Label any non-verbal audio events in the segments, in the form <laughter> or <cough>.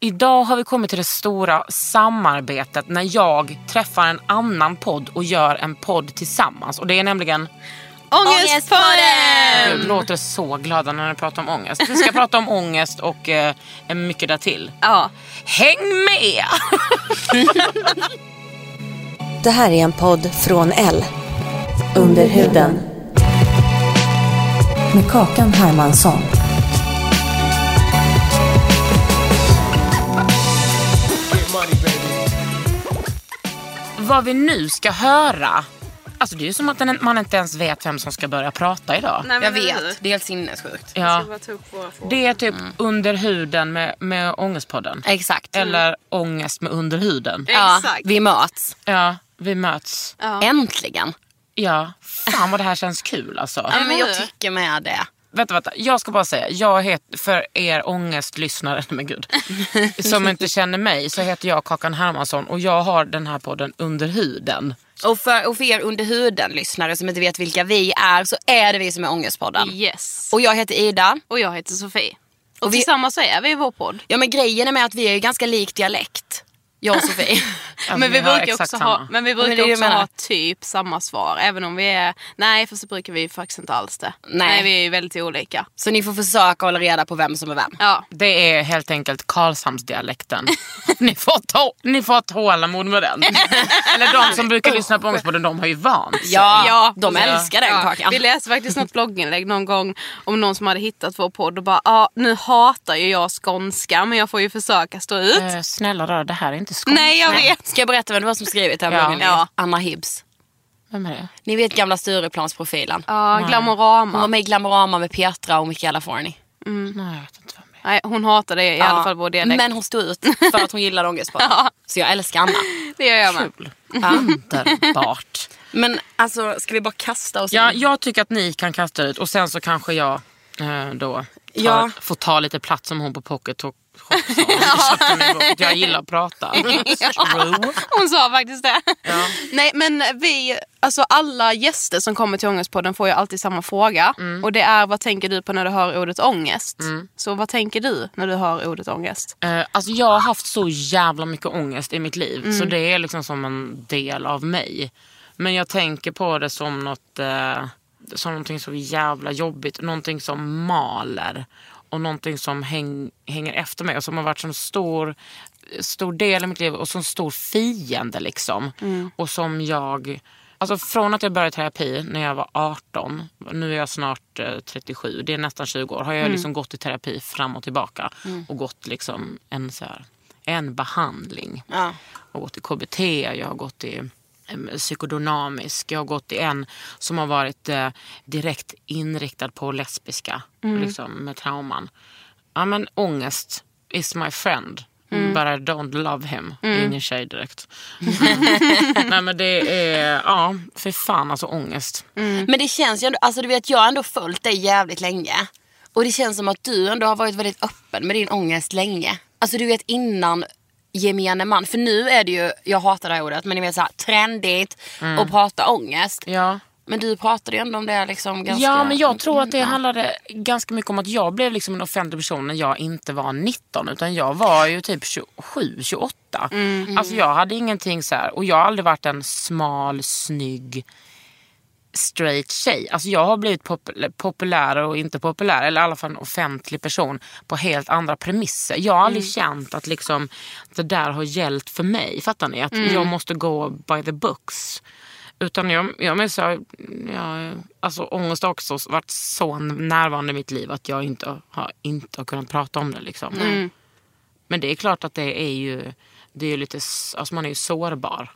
Idag har vi kommit till det stora samarbetet när jag träffar en annan podd och gör en podd tillsammans. Och det är nämligen... Ångestpodden! Gud, låter så glada när ni pratar om ångest. Vi ska prata om ångest och eh, mycket därtill. Ja. Häng med! <laughs> Det här är en podd från L. Under huden. Med Kakan Hermansson. Vad vi nu ska höra. Alltså det är ju som att man inte ens vet vem som ska börja prata idag. Nej, Jag vet, det är helt sinnessjukt. Ja. Det är typ under huden med, med Ångestpodden. Exakt. Eller ångest med under huden. Ja, Exakt. vi möts. Ja, vi möts. Äntligen. Ja, fan vad det här känns kul alltså. Ja, men jag tycker med det. Vänta, vänta. Jag ska bara säga, jag heter, för er ångestlyssnare, <laughs> men gud, som inte känner mig så heter jag Kakan Hermansson och jag har den här podden Under huden. Och för, och för er under huden-lyssnare som inte vet vilka vi är så är det vi som är Ångestpodden. Yes. Och jag heter Ida. Och jag heter Sofie. Och, Och vi- tillsammans så är vi i vår podd. Ja men grejen är med att vi är ju ganska lik dialekt. Jag och Sofie. <laughs> Men vi, brukar också ha, men vi men brukar det också ha typ samma svar. Även om vi är... Nej, för så brukar vi faktiskt inte alls det. Nej. vi är ju väldigt olika. så ni får försöka hålla reda på vem som är vem. Ja. Det är helt enkelt Karlshamnsdialekten. <laughs> ni, får ta, ni får ha tålamod med den. <laughs> Eller de som brukar lyssna på Ångestpodden, de har ju vant sig. Ja, de Ja. älskar den kakan. Vi läste faktiskt något blogginlägg någon gång om någon som hade hittat vår podd och bara ja nu hatar ju jag skånska men jag får ju försöka stå ut. Eh, snälla rara, det här är inte skånska. Nej jag vet. Ska jag berätta vem det var som skrivit det här Ja. blogginlägget? Ja. Anna Hibbs. Vem är det? Ni vet gamla Stureplansprofilen. Ja, Hon var Glamorama. med i Glamorama med Petra och Michaela Forni. Nej, jag vet inte vem det är. Nej, hon hatar det i alla fall vår dialekt. Men hon stod ut <laughs> för att hon gillade ångestpodden. Så jag älskar Anna. <laughs> Det gör jag med. <laughs> Underbart. Men alltså, ska vi bara kasta oss Ja, in? jag tycker att ni kan kasta ut och sen så kanske jag eh, då tar, Ja. får ta lite plats som hon på Pocket Talk Då. Jag gillar att prata. True. Hon sa faktiskt det. Ja. Nej men vi, alltså alla gäster som kommer till Ångestpodden får ju alltid samma fråga. Mm. Och det är vad tänker du på när du hör ordet ångest? Så vad tänker du när du hör ordet ångest? Eh, alltså jag har haft så jävla mycket ångest i mitt liv så det är liksom som en del av mig. Men jag tänker på det som något eh, som någonting så jävla jobbigt, någonting som maler och någonting som häng, hänger efter mig och som har varit en stor, stor del i mitt liv och som stor fiende liksom. Och som jag, alltså från att jag började terapi när jag var 18, nu är jag snart eh, 37, det är nästan 20 år, har jag liksom gått i terapi fram och tillbaka och gått liksom en så här, en behandling. Ja. Jag har gått i KBT, jag har gått i psykodynamisk, jag har gått i en som har varit eh, direkt inriktad på lesbiska, liksom, med trauman. Ja men ångest is my friend. But I don't love him. Ingen tjej direkt. Mm. <laughs> Nej men det är, ja för fan alltså ångest. Men det känns ju ändå, alltså du vet jag har ändå följt dig jävligt länge. Och det känns som att du ändå har varit väldigt öppen med din ångest länge. Alltså du vet innan gemene man. För nu är det ju, jag hatar det här ordet, men ni vet såhär trendigt att prata ångest. Ja. Men du pratade ju ändå om det liksom ganska... Ja, men jag tror att det handlade ganska mycket om att jag blev liksom en offentlig person när jag inte var 19 utan jag var ju typ 27, 28. Alltså jag hade ingenting så här och jag har aldrig varit en smal, snygg straight tjej. Alltså jag har blivit popul- populär och inte populär, eller i alla fall en offentlig person på helt andra premisser. Jag har aldrig känt att liksom, det där har gällt för mig. Fattar ni? Att jag måste gå by the books. Utan jag, jag men så, jag, alltså ångest har också varit så närvarande i mitt liv att jag inte har, inte har kunnat prata om det. Liksom. Men det är klart att det är ju, det är lite, alltså man är ju sårbar.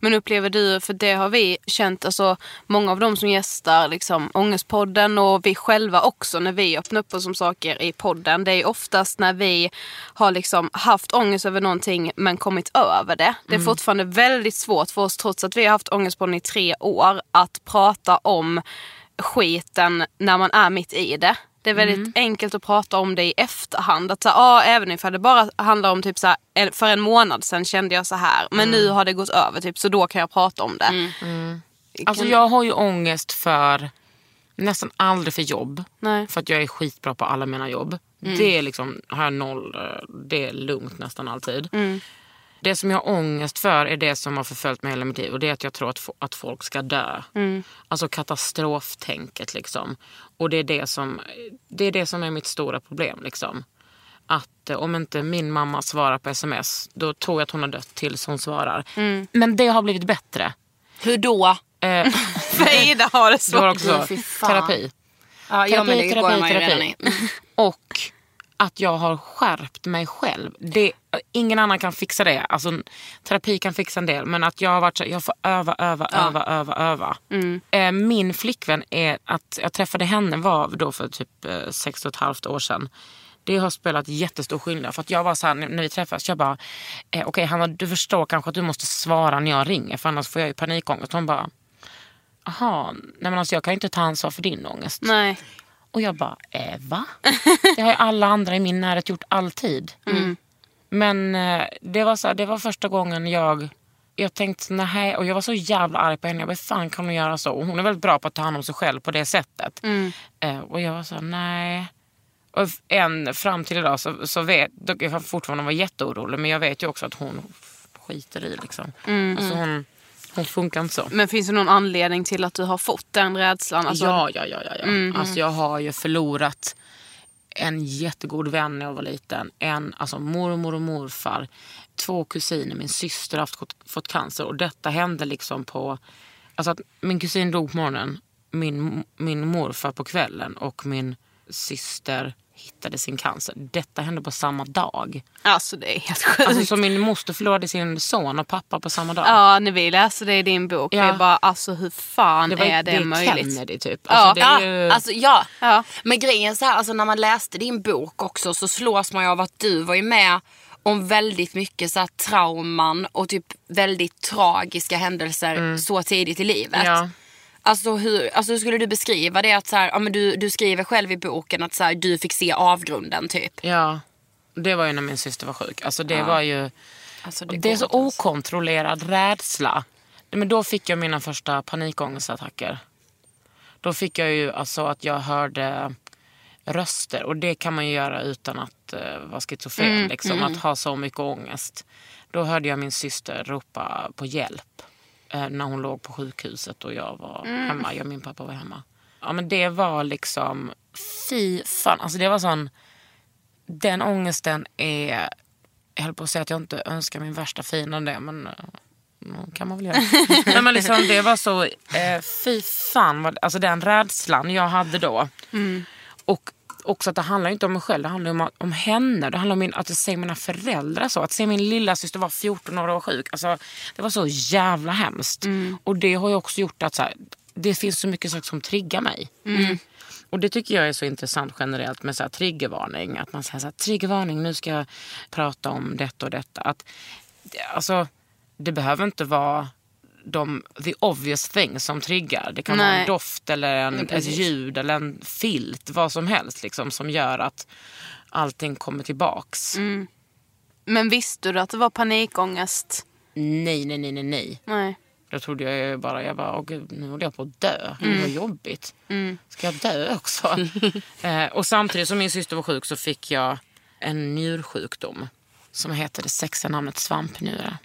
Men upplever du, för det har vi känt, alltså många av de som gästar liksom, Ångestpodden och vi själva också när vi öppnar upp oss om saker i podden. Det är oftast när vi har liksom haft ångest över någonting men kommit över det. Det är fortfarande väldigt svårt för oss trots att vi har haft Ångestpodden i tre år att prata om skiten när man är mitt i det. Det är väldigt enkelt att prata om det i efterhand. Att så, ah, även ifall det bara handlar om typ så här, för en månad sedan kände jag så här. Men nu har det gått över typ, så då kan jag prata om det. Alltså jag har ju ångest för nästan aldrig för jobb. Nej. För att jag är skitbra på alla mina jobb. Det är liksom, har jag noll, det är lugnt nästan alltid. Det som jag har ångest för är det som har förföljt mig hela mitt liv och det är att jag tror att, att folk ska dö. Alltså katastroftänket liksom. Och det är det som, det är, det som är mitt stora problem liksom. Att eh, om inte min mamma svarar på sms då tror jag att hon har dött tills hon svarar. Men det har blivit bättre. Hur då? Eh, <laughs> För Ida har det det var svårt. också Fy fan. terapi. Ja, ja men det Terapi, går terapi, man ju redan terapi. i. Och att jag har skärpt mig själv. Det, ingen annan kan fixa det. Alltså, terapi kan fixa en del. Men att jag har varit så, jag får öva, öva, öva, öva, öva. Eh, min flickvän, är att jag träffade henne var då för typ eh, sex och ett halvt år sedan. Det har spelat jättestor skillnad. För att jag var så här, när vi träffades, jag bara, eh, okej Hanna du förstår kanske att du måste svara när jag ringer för annars får jag ju panikångest. Hon bara, Jaha, nej men alltså jag kan ju inte ta ansvar för din ångest. Nej. Och jag bara, eh, va? <laughs> Det har ju alla andra i min närhet gjort alltid. Men eh, det var, så här, det var första gången jag jag tänkte nej och jag var så jävla arg på henne. Jag bara, fan kan hon göra så? Och hon är väldigt bra på att ta hand om sig själv på det sättet. Eh, och jag var så nej. Och än fram till idag så, så vet jag kan fortfarande vara jätteorolig men jag vet ju också att hon skiter i liksom. Alltså hon, hon funkar inte så. Men finns det någon anledning till att du har fått den rädslan? Alltså, Ja, ja, ja. ja, ja. Alltså, jag har ju förlorat en jättegod vän när jag var liten. En, alltså mormor och morfar. Två kusiner. Min syster har haft, fått cancer. Och detta hände liksom på... Alltså att min kusin dog på morgonen. Min, min morfar på kvällen. Och min syster hittade sin cancer. Detta hände på samma dag. Alltså det är helt sjukt. Alltså så min moster förlorade sin son och pappa på samma dag. Ja, när vi läste det i din bok. Ja. Vi bara, alltså hur fan det var, är det, det är möjligt? Kennedy typ. Ja. Alltså, det är Ja, ju... alltså, ja. Ja. Men grejen så här, alltså, när man läste din bok också så slås man ju av att du var ju med om väldigt mycket så här, trauman och typ väldigt tragiska händelser så tidigt i livet. Mm. Ja. Alltså hur, alltså hur skulle du beskriva det? Att så här, ja, men du, du skriver själv i boken att så här, du fick se avgrunden typ. Ja, det var ju när min syster var sjuk. Alltså det var ju... Alltså, Det, går är så okontrollerad rädsla. Men då fick jag mina första panikångestattacker. Då fick jag ju alltså att jag hörde röster. Och det kan man ju göra utan att uh, vara schizofren. liksom, Att ha så mycket ångest. Då hörde jag min syster ropa på hjälp. Eh, när hon låg på sjukhuset och jag var hemma. Jag och min pappa var hemma. Ja men det var liksom, fy fan. Alltså det var sån, den ångesten är, jag höll på att säga att jag inte önskar min värsta fiende det men eh, mm, kan man väl göra. <laughs> Nej, men liksom, det var så, eh, fy fan, vad, alltså den rädslan jag hade då. Och också att det handlar inte om mig själv, det handlar om, om henne. Det handlar om min, att se mina föräldrar så. Att se min lilla syster vara 14 år och vara sjuk. Alltså, det var så jävla hemskt. Och det har ju också gjort att så här, det finns så mycket saker som triggar mig. Och det tycker jag är så intressant generellt med så här, triggervarning. Att man säger så här, triggervarning, nu ska jag prata om detta och detta. Att, alltså, det behöver inte vara de the obvious things som triggar. Det kan vara Nej. en doft eller en, ett ljud eller en filt. Vad som helst liksom, som gör att allting kommer tillbaks. Men visste du att det var panikångest? Nej, nej, nej, nej, nej. Nej. Då trodde jag bara, jag bara, åh gud, nu håller jag på att dö. Mm. Vad jobbigt. Ska jag dö också? <laughs> eh, och samtidigt som min syster var sjuk så fick jag en njursjukdom. Som heter det sexiga namnet svampnjure.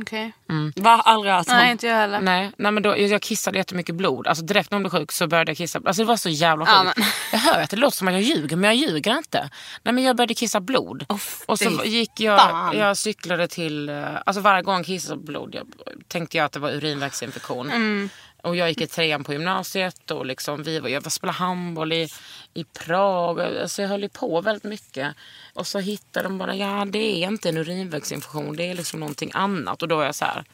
Okej. Va? Aldrig hört om. Nej, inte jag heller. Nej, nej men då, jag jag kissade jättemycket blod. Alltså direkt när hon blev sjuk så började jag kissa. Alltså det var så jävla Ja, sjukt. men- Jag hör att det låter som att jag ljuger men jag ljuger inte. Nej men jag började kissa blod. Uff, och så gick jag, fan. jag cyklade till, eh, alltså varje gång jag kissade blod jag, tänkte jag att det var urinvägsinfektion. Mm. Och jag gick i trean på gymnasiet och liksom vi var, jag spelade handboll i, i Prag. Alltså jag höll ju på väldigt mycket. Och så hittade de bara, ja det är inte en urinvägsinfektion, det är liksom någonting annat. Och då är jag så här,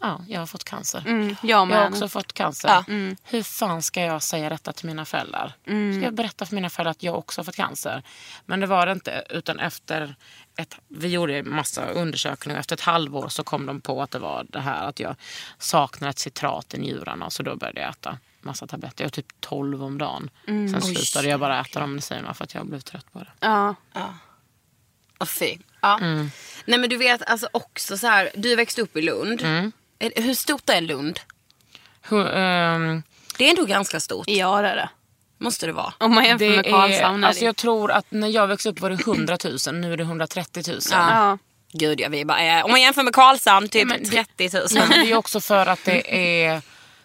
ja jag har fått cancer. Mm, jag Jag har också fått cancer. Ja. Hur fan ska jag säga detta till mina föräldrar? Ska jag berätta för mina föräldrar att jag också har fått cancer? Men det var det inte. Utan efter ett, vi gjorde massa undersökningar. Efter ett halvår så kom de på att det var det här att jag saknade ett citrat i njurarna. Så då började jag äta massa tabletter. Jag typ 12 om dagen. Sen slutade jag bara äta de medicinerna för att jag blev trött på det. Ja. Åh, fy. Ja. Nej men du vet alltså också så här, du växte upp i Lund. Är- Hur stort är Lund? Hur, ehm, Det är ändå ganska stort. ja, det är det. Måste det vara. Om man jämför med Karlshamn. är alltså det- jag tror att när jag växte upp var det 100 000. Nu är det 130 000. ja. Gud ja, vi bara, eh, om man jämför med Karlshamn, typ men det- 30 000. Ja, men det är också för att det är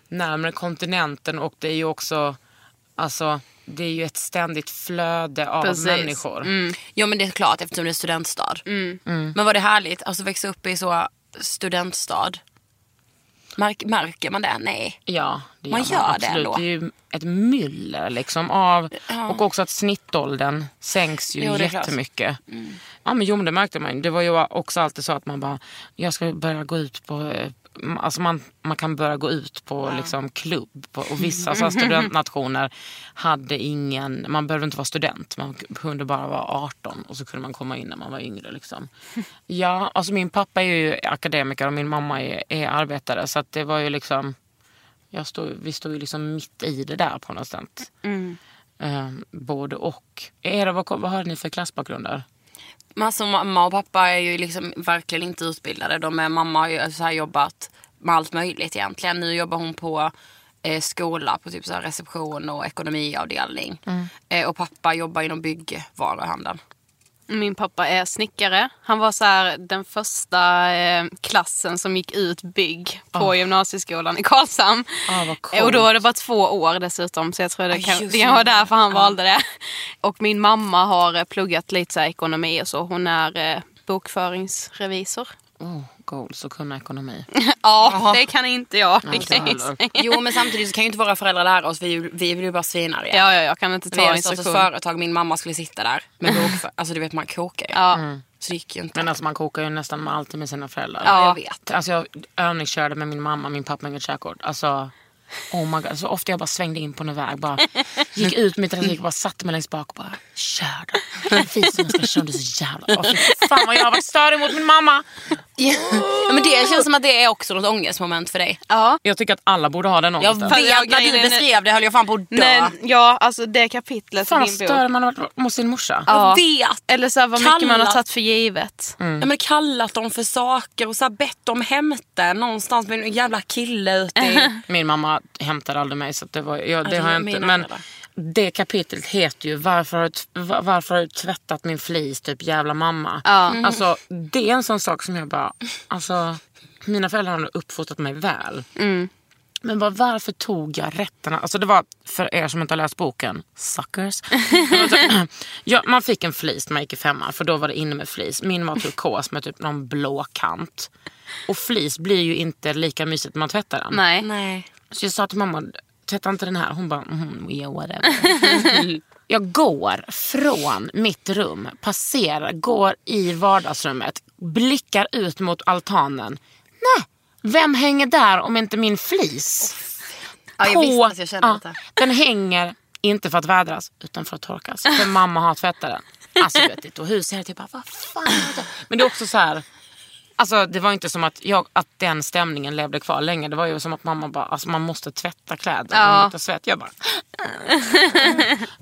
närmare kontinenten och det är ju också alltså, det är ju ett ständigt flöde av Precis. människor. Ja men det är klart eftersom det är studentstad. Men var det härligt, alltså växa upp i så studentstad? Märk, märker man det? Nej. Ja, det Man gör gör det ändå. Det är ju ett myller liksom av, och också att snittåldern sänks ju Jo, jättemycket. Ja men jo men det märkte man ju. Det var ju också alltid så att man bara, jag ska börja gå ut på eh, Alltså man, man kan börja gå ut på liksom klubb på, och vissa så här studentnationer hade ingen, man behövde inte vara student, man kunde bara vara 18 och så kunde man komma in när man var yngre. Liksom. <laughs> Ja, alltså min pappa är ju akademiker och min mamma är, är arbetare så det var ju liksom jag stod, vi stod ju liksom mitt i det där på något sätt. Eh, både och. Det, vad, vad har ni för klassbakgrunder? Men alltså, mamma och pappa är ju liksom verkligen inte utbildade. De är, mamma har ju så här jobbat med allt möjligt egentligen. Nu jobbar hon på eh, skola på typ så reception och ekonomiavdelning. Eh, och pappa jobbar inom byggvaruhandeln. Min pappa är snickare. Han var så här, den första eh, klassen som gick ut bygg på gymnasieskolan i Karlshamn. Coolt. och då var det bara två år dessutom så jag tror det Ah, kan, det kan vara därför han valde det. <laughs> Och min mamma har eh, pluggat lite så ekonomi och så. Hon är eh, bokföringsrevisor. Oh, goals och kunna ekonomi. <laughs> Ja, det kan inte jag. Det inte kan jag säga. <laughs> Jo men samtidigt så kan ju inte våra föräldrar lära oss. Vi, vi blir bara svinarga. Ja, ja, jag kan inte Vi ta ett instruktion. företag, min mamma skulle sitta där med <laughs> bokför. Alltså du vet man kokar ju. Ja. Så det gick ju inte. Men alltså man kokar ju nästan alltid med sina föräldrar. Ja, jag vet. Alltså jag övningskörde med min mamma, min pappa inget körkort. Alltså, oh my God. Så ofta jag bara svängde in på en väg. Bara, gick ut mitt i trafiken, bara satte mig längst bak och bara kör då. Som jag ska köra, är så jävla... Fy fan vad jag har varit störig mot min mamma. Ja. men det känns som att det är också något ångestmoment för dig. Ja. Jag tycker att alla borde ha den Jag ångesten. vet, jag- när grejen du beskrev det höll jag fan på att dö. Men ja, alltså det kapitlet Fan i din bok. störd man har varit mot sin morsa. Ja. Jag vet. Eller så här, vad mycket man har Kallat. tagit för givet. Mm. Ja, men kallat dem för saker och så här bett dem hämta någonstans med en jävla kille ute i... <laughs> Min mamma hämtade aldrig mig så det, var, ja, det det har jag inte. Men. Det kapitlet heter ju varför har, varför har du tvättat min flis typ jävla mamma. Ja. Mm. Alltså det är en sån sak som jag bara, alltså mina föräldrar har uppfostrat mig väl. Mm. Men bara, varför tog jag rätterna? Alltså det var, för er som inte har läst boken, suckers. <laughs> ja, man fick en flis när man gick i femman för då var det inne med flis. Min var turkos med typ någon blå kant. Och flis blir ju inte lika mysigt när man tvättar den. Nej. Nej. Så jag sa till mamma, tvätta inte den här. Hon bara, mm, yeah, whatever. <laughs> jag går från mitt rum, passerar, går i vardagsrummet, blickar ut mot altanen. Nej, vem hänger där om inte min flis? Ja, jag visste att jag kände ja, detta. Den hänger inte för att vädras utan för att torkas. För mamma har tvättat den. Alltså du vet, det tog hus. Jag typ bara, vad fan är det? Men det är också så här. Alltså det var inte som att, jag, att den stämningen levde kvar länge. Det var ju som att mamma bara, alltså man måste tvätta kläder. Ja. Man måste svett. Jag bara...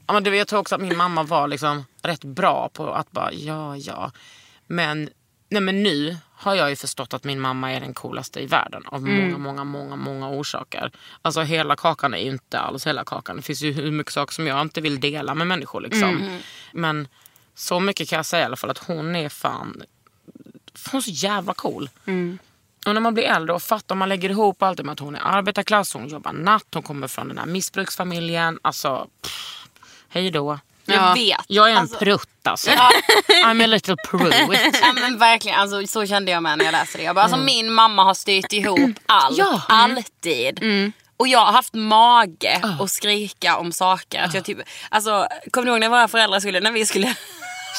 ja, men det, jag tror också att min mamma var liksom rätt bra på att bara, ja ja. Men, nej, men nu har jag ju förstått att min mamma är den coolaste i världen. Av många, många, många, många orsaker. Alltså hela kakan är ju inte alls hela kakan. Det finns ju hur mycket saker som jag inte vill dela med människor. Liksom. Men så mycket kan jag säga i alla fall att hon är fan hon är så jävla cool. Och när man blir äldre och fattar, man lägger ihop allt det med att hon är arbetarklass, hon jobbar natt, hon kommer från den här missbruksfamiljen. Alltså, pff, hej då. Jag vet. Jag är en Alltså, prutt alltså. <laughs> I'm a little prutt. Ja men verkligen, alltså, så kände jag med när jag läste det. Jag bara, alltså, min mamma har styrt ihop <clears throat> allt, Ja. alltid. Och jag har haft mage att skrika om saker. Att jag typ, alltså, kommer du ihåg när våra föräldrar skulle, när vi skulle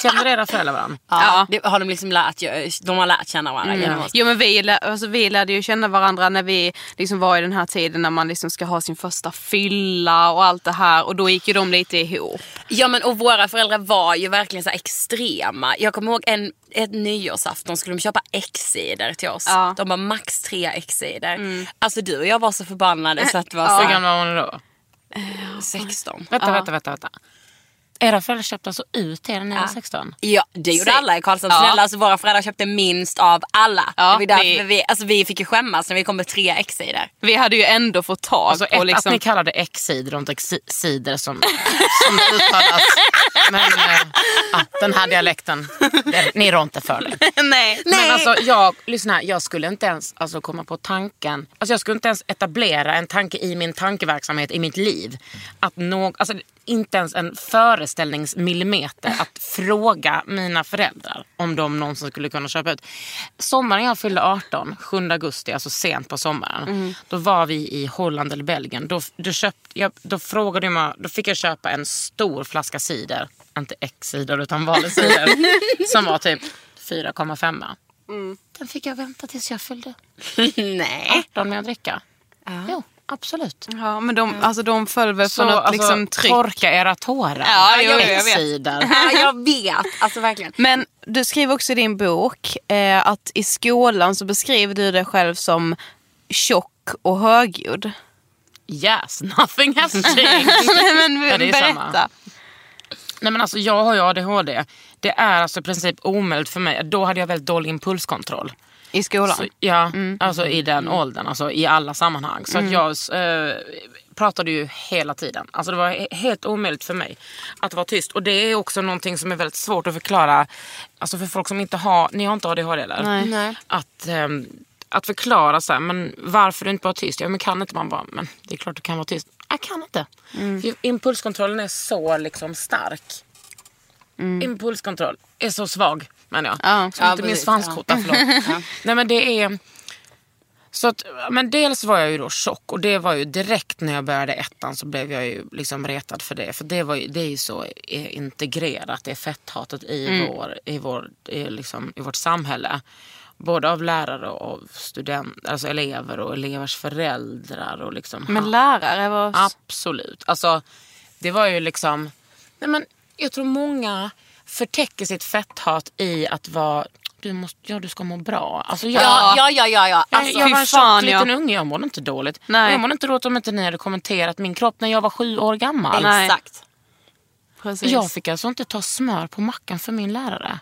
Känner era föräldrar varandra? Ja, det har de liksom lärt, de har lärt känna varandra genom oss. Jo men vi, alltså, vi lärde ju känna varandra när vi liksom var i den här tiden när man liksom ska ha sin första fylla och allt det här och då gick ju de lite ihop. Ja men och våra föräldrar var ju verkligen så här extrema. Jag kommer ihåg en, ett nyårsafton skulle de köpa X-sidor till oss. Ja. De var max tre X-sidor. Alltså du och jag var så förbannade så att det var så Hur gammal var ni då? 16. Vänta, vänta, vänta, vänta. Era föräldrar köpte alltså ut er när ni var 16? Ja det gjorde Sex. alla i Karlstad. Ja. Snälla alltså våra föräldrar köpte minst av alla. Ja, det var vi- vi, alltså, vi fick ju skämmas när vi kom med tre X-sidor. Vi hade ju ändå fått tag Alltså ett, på att liksom... ni kallar det X-sidor och inte X-sidor som, som det uttalas. Men ja, den här dialekten, det, ni rår inte för det. <laughs> Nej. Men alltså jag, lyssna, jag skulle inte ens alltså, komma på tanken, alltså jag skulle inte ens etablera en tanke i min tankeverksamhet i mitt liv. Att nå, alltså, inte ens en föreställningsmillimeter att fråga mina föräldrar om de någonsin skulle kunna köpa ut. Sommaren jag fyllde 18, 7 augusti, alltså sent på sommaren. Då var vi i Holland eller Belgien. Då, då, köpt, jag, då, frågade jag, då fick jag köpa en stor flaska cider. Inte X-cider utan vanlig cider. <laughs> som var typ 4,5. Den fick jag vänta tills jag fyllde <laughs> Nej. 18 med att dricka. Jo, absolut. Ja men de, alltså, de föll väl Så på något alltså, liksom tryck. torka era tårar. Ja, jo, jag vet. X-cider. Ja, jag vet, alltså verkligen. Men du skriver också i din bok eh, att i skolan så beskriver du dig själv som tjock och högljudd. Yes, nothing has <laughs> changed. Nej, men Ja, det är berätta. samma. Nej men alltså jag har ju ADHD. Det är alltså i princip omöjligt för mig. Då hade jag väldigt dålig impulskontroll. I skolan? Så, ja, alltså i den åldern. Alltså i alla sammanhang. Så att jag eh, pratade ju hela tiden. Alltså det var he- helt omöjligt för mig att vara tyst. Och det är också någonting som är väldigt svårt att förklara. Alltså för folk som inte har, ni har inte ADHD eller? Nej. Nej. Att, ehm, att förklara så här, men varför du inte bara tyst. Ja men kan inte man bara, men det är klart du kan vara tyst. Jag kan inte. För Impulskontrollen är så liksom stark. Impulskontroll är så svag menar jag. Ja. Som Ja, inte min precis, svanskota, förlåt. Nej men det är... Så att, men dels var jag ju då tjock och det var ju direkt när jag började ettan så blev jag ju liksom retad för det. För det, var ju, det är ju så integrerat, det är fetthatet i, vår, i, vår, i, liksom, i vårt samhälle. Både av lärare och av studenter, alltså elever och elevers föräldrar. Och liksom, Men lärare var... Absolut. Alltså, det var ju liksom... Nej men, jag tror många förtäcker sitt fetthat i att vara... Du, måste, ja, du ska må bra. Alltså, jag, Ja, ja, ja, ja. ja. jag, Alltså, jag var en tjock ja. liten unge, jag mådde inte dåligt. Nej. Jag mådde inte dåligt om inte ni hade kommenterat min kropp när jag var sju år gammal. Nej. Exakt. Precis. Jag fick alltså inte ta smör på mackan för min lärare.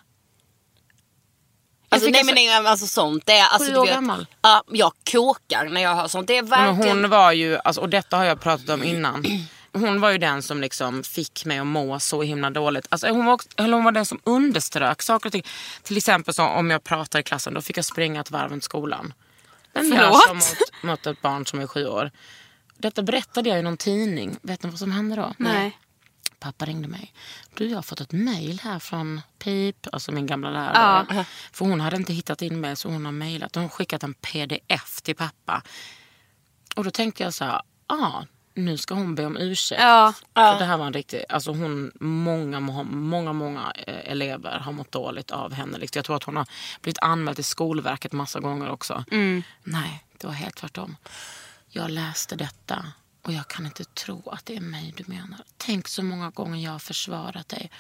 Alltså, fick nej alltså- men nej, alltså sånt det är, alltså, Sju år vet, gammal. Ja, jag kokar när jag hör sånt. Det är Men verkligen... hon var ju, alltså, och detta har jag pratat om innan. Hon var ju den som liksom fick mig att må så himla dåligt. Alltså, hon, var hon var den som underströk saker och ting. Till exempel så, om jag pratar i klassen då fick jag springa ett varv runt skolan. Den gör så mot, mot ett barn som är sju år. Detta berättade jag i någon tidning. Vet ni vad som hände då? Nej. Pappa ringde mig. Du, jag har fått ett mail här från Pip, alltså min gamla lärare. För hon hade inte hittat in mig så hon har mejlat. Hon har skickat en pdf till pappa. Och då tänkte jag så här, ah, nu ska hon be om ursäkt. Ja. För det här var en riktig, alltså hon, många, må- många, många eh, elever har mått dåligt av henne. Liksom. Jag tror att hon har blivit anmäld till Skolverket massa gånger också. Nej, det var helt tvärtom. Jag läste detta och jag kan inte tro att det är mig du menar. Tänk så många gånger jag har försvarat dig.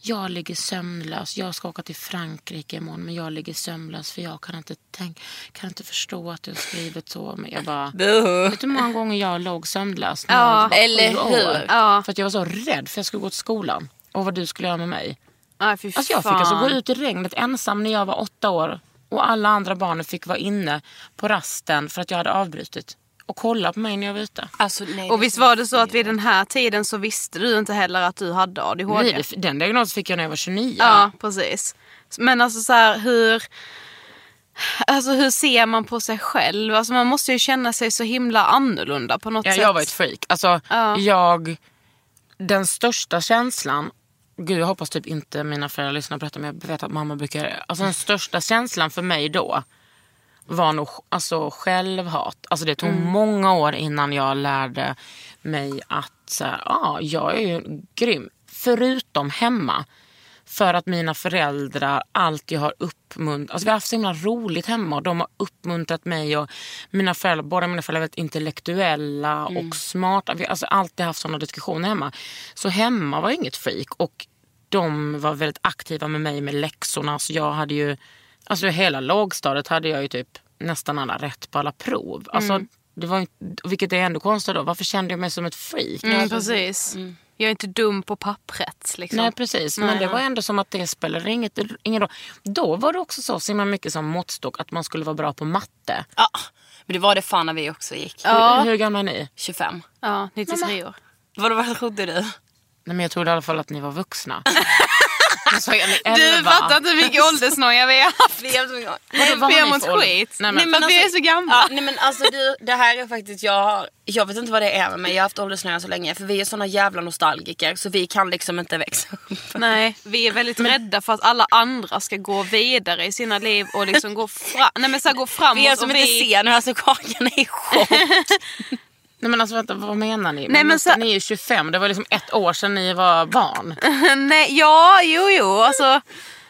Jag ligger sömnlös. Jag ska åka till Frankrike imorgon men jag ligger sömnlös för jag kan inte, tänk, kan inte förstå att du har skrivit så. Men jag bara, <laughs> Buhu. vet du hur många gånger jag låg sömnlös när Ja, jag var eller hur? Ja. För att jag var så rädd för jag skulle gå till skolan. Och vad du skulle göra med mig. Fy Alltså jag fick fan. alltså gå ut i regnet ensam när jag var åtta år. Och alla andra barnen fick vara inne på rasten för att jag hade avbrutit. Och kolla på mig när jag var ute. Alltså, nej, Och visst var det så att vid den här tiden så visste du inte heller att du hade ADHD? Nej, det- den diagnosen fick jag när jag var 29. Ja, precis. Men alltså så här, hur... Alltså hur ser man på sig själv? Alltså man måste ju känna sig så himla annorlunda på något Ja, sätt. jag var ett freak. Alltså, Ja. jag, den största känslan, gud jag hoppas typ inte mina föräldrar lyssnar på detta men jag vet att mamma brukar. Alltså den största känslan för mig då var nog alltså, självhat. Alltså det tog Mm. många år innan jag lärde mig att ah, jag är ju grym. Förutom hemma. För att mina föräldrar alltid har uppmuntrat, alltså vi har haft så himla roligt hemma och de har uppmuntrat mig och mina föräldrar, båda mina föräldrar är väldigt intellektuella och smarta. Vi har alltså alltid haft sådana diskussioner hemma. Så hemma var inget freak och de var väldigt aktiva med mig med läxorna. Så jag hade ju, alltså hela lågstadiet hade jag ju typ nästan alla rätt på alla prov. Alltså, det var, ju- vilket är ändå konstigt då, varför kände jag mig som ett freak? Mm, precis. Jag är inte dum på pappret. Liksom. Nej precis, men det var ändå som att det spelade inget, ingen roll. Då var det också så, så himla mycket som måttstock att man skulle vara bra på matte. Ja, men det var det fan när vi också gick. Ja. Hur, hur gamla är ni? 25. Ja, 93 år. Vadå, vad trodde du? Nej, men jag trodde i alla fall att ni var vuxna. <laughs> Så är ni Du fattar inte mycket åldersnoja vi har haft. Vi vi har mått skit. Nej, men, Nej, men men vi är alltså- så gamla. Ja, nej men alltså du, det här är faktiskt, jag, har- jag vet inte vad det är med mig. Jag har haft åldersnöja så länge. För vi är såna jävla nostalgiker så vi kan liksom inte växa upp. Nej, vi är väldigt rädda för att alla andra ska gå vidare i sina liv och liksom gå, fra- nej, men så här, gå framåt. Vi är som och inte ser nu, alltså Kakan är i chock. <laughs> nej men alltså vänta, vad menar ni? men men så- Ni är ju 25, det var liksom ett år sedan ni var barn. <laughs> Nej, ja, jo, jo. Alltså,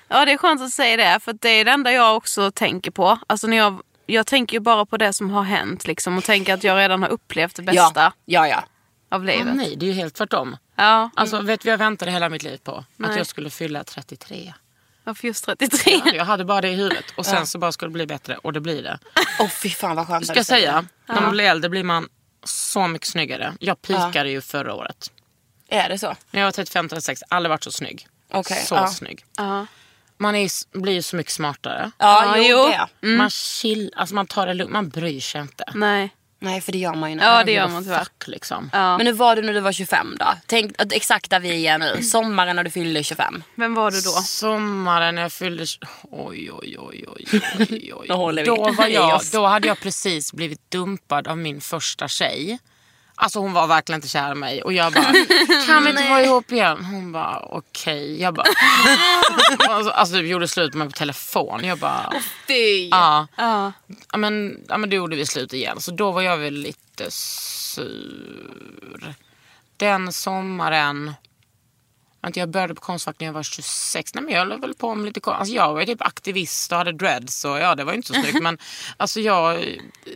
ja, det är skönt att säga det. För att det är det enda jag också tänker på. Alltså, när jag, jag tänker ju bara på det som har hänt liksom, och tänker att jag redan har upplevt det bästa Ja, ja, ja. av Ah, livet. nej, det är ju helt tvärtom. Ja, Alltså vet du vad jag väntade hela mitt liv på? Att Nej. jag skulle fylla 33. varför just 33? Jag hade bara det i huvudet och sen så bara skulle det bli bättre och det blir det. Åh fy fan vad skönt Ska att jag säga, när man blir äldre blir man så mycket snyggare. Jag pikade ju förra året. Är det så? När jag var 35, 36, aldrig varit så snygg. Okej, så ja. snygg. Ja. Man är, blir ju så mycket smartare. Ja, Ja, jo, jo. det. Man chill, alltså man tar det lugnt, man bryr sig inte. Nej. Nej för det gör man ju nu. Ja, det gör man tyvärr. Fuck, liksom. Ja. Men hur var det när du var 25 då? Tänk exakt där vi är nu. Sommaren när du fyllde 25. Vem var du då? Sommaren när jag fyllde... Oj, oj, oj, oj, oj, oj. <laughs> Då håller vi då, var jag, <laughs> då hade jag precis blivit dumpad av min första tjej. Alltså hon var verkligen inte kär i mig. Och jag bara, kan vi inte vara ihop igen? Hon bara, okej. Jag bara, <laughs> alltså, alltså vi gjorde slut med på telefon. Jag bara, ja. Ja. Ja men, ja men då gjorde vi slut igen. Så då var jag väl lite sur. Den sommaren. Vänta, Jag började på Konstfack när jag var 26. Nej, men jag höll väl på med lite konst. Alltså jag var ju typ aktivist och hade dreads. Och ja, det var ju inte så snyggt. <laughs> men alltså jag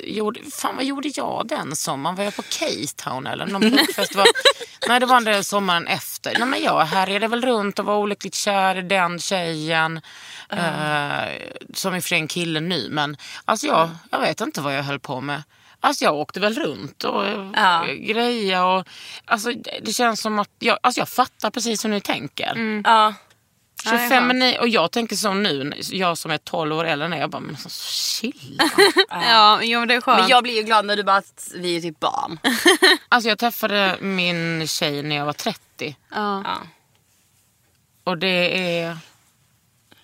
gjorde... Fan vad gjorde jag den sommaren? Var jag på K-Town eller någon <laughs> punkfestival? Nej, det var den sommaren efter. Nej, men jag härjade väl runt och var olyckligt kär i den tjejen. Eh, som är för en kille nu. Men alltså jag, jag vet inte vad jag höll på med. Alltså jag åkte väl runt och Ja. ja. grejer. Och, alltså det, känns som att jag, alltså jag fattar precis hur ni tänker. Ja. 25 men ni, och jag tänker så nu, jag som är 12 år äldre än jag bara, men alltså, chilla. <laughs> Ja, jo, men det är skönt. Men jag blir ju glad när du bara att vi är typ barn. <laughs> alltså jag träffade min tjej när jag var 30. Ja. Ja. Och det är...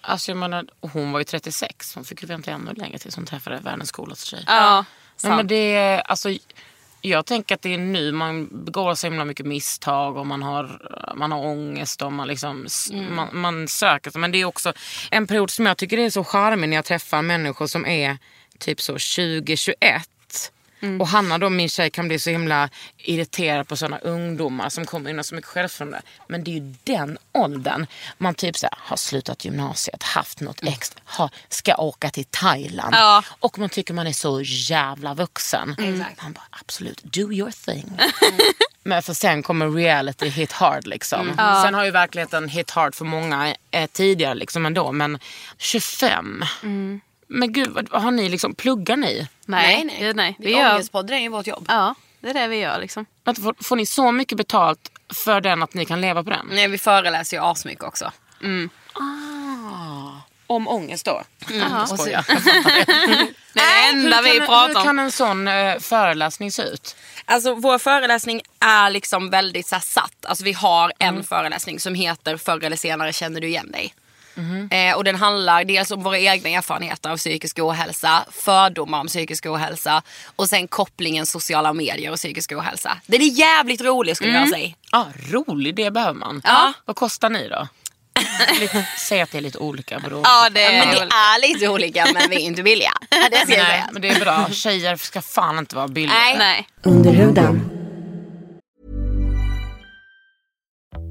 Alltså jag menar, hon var ju 36. Hon fick ju vänta ännu längre tills hon träffade världens coolaste tjej. Ja, Nej, men det är, alltså, jag tänker att det är nu man begår så himla mycket misstag och man har, man har ångest och man, liksom, s- man, man söker sig. Men det är också en period som jag tycker är så charmig när jag träffar människor som är typ så 20-21. Och Hanna då, min tjej, kan bli så himla irriterad på sådana ungdomar som kommer in och så mycket självförtroende. Men det är ju den åldern man typ så här, har slutat gymnasiet, haft något extra, har, ska åka till Thailand. Ja. Och man tycker man är så jävla vuxen. Exakt. Man bara absolut, do your thing. <laughs> Men för sen kommer reality hit hard liksom. Sen har ju verkligheten hit hard för många eh, tidigare liksom ändå. Men 25. Men gud, vad- har ni liksom, pluggar ni? nej, nej. nej. nej. Vi Vi gör, Ångestpodden är ju vårt jobb. ja, det är det vi gör liksom. Vänta, Får, får ni så mycket betalt för den att ni kan leva på den? Nej, vi föreläser ju asmycket också. Ah, om ångest då? Mm. Jag skojar. <laughs> Det är det enda hur, vi kan, pratar hur om. kan en sån eh, föreläsning se ut? Alltså vår föreläsning är liksom väldigt så här, satt. Alltså vi har en föreläsning som heter Förr eller senare känner du igen dig. Eh, och den handlar dels om våra egna erfarenheter av psykisk ohälsa, fördomar om psykisk ohälsa och sen kopplingen sociala medier och psykisk ohälsa. Den är jävligt rolig skulle jag säga. Ja, rolig, det behöver man. Ja. Vad kostar ni då? Lite- Säg att det är lite olika beroende Ja, det Men det är är lite olika men vi är inte billiga. <laughs> Det ska jag Nej, säga. men det är bra. Tjejer ska fan inte vara billiga. Nej. Nej. Under huden.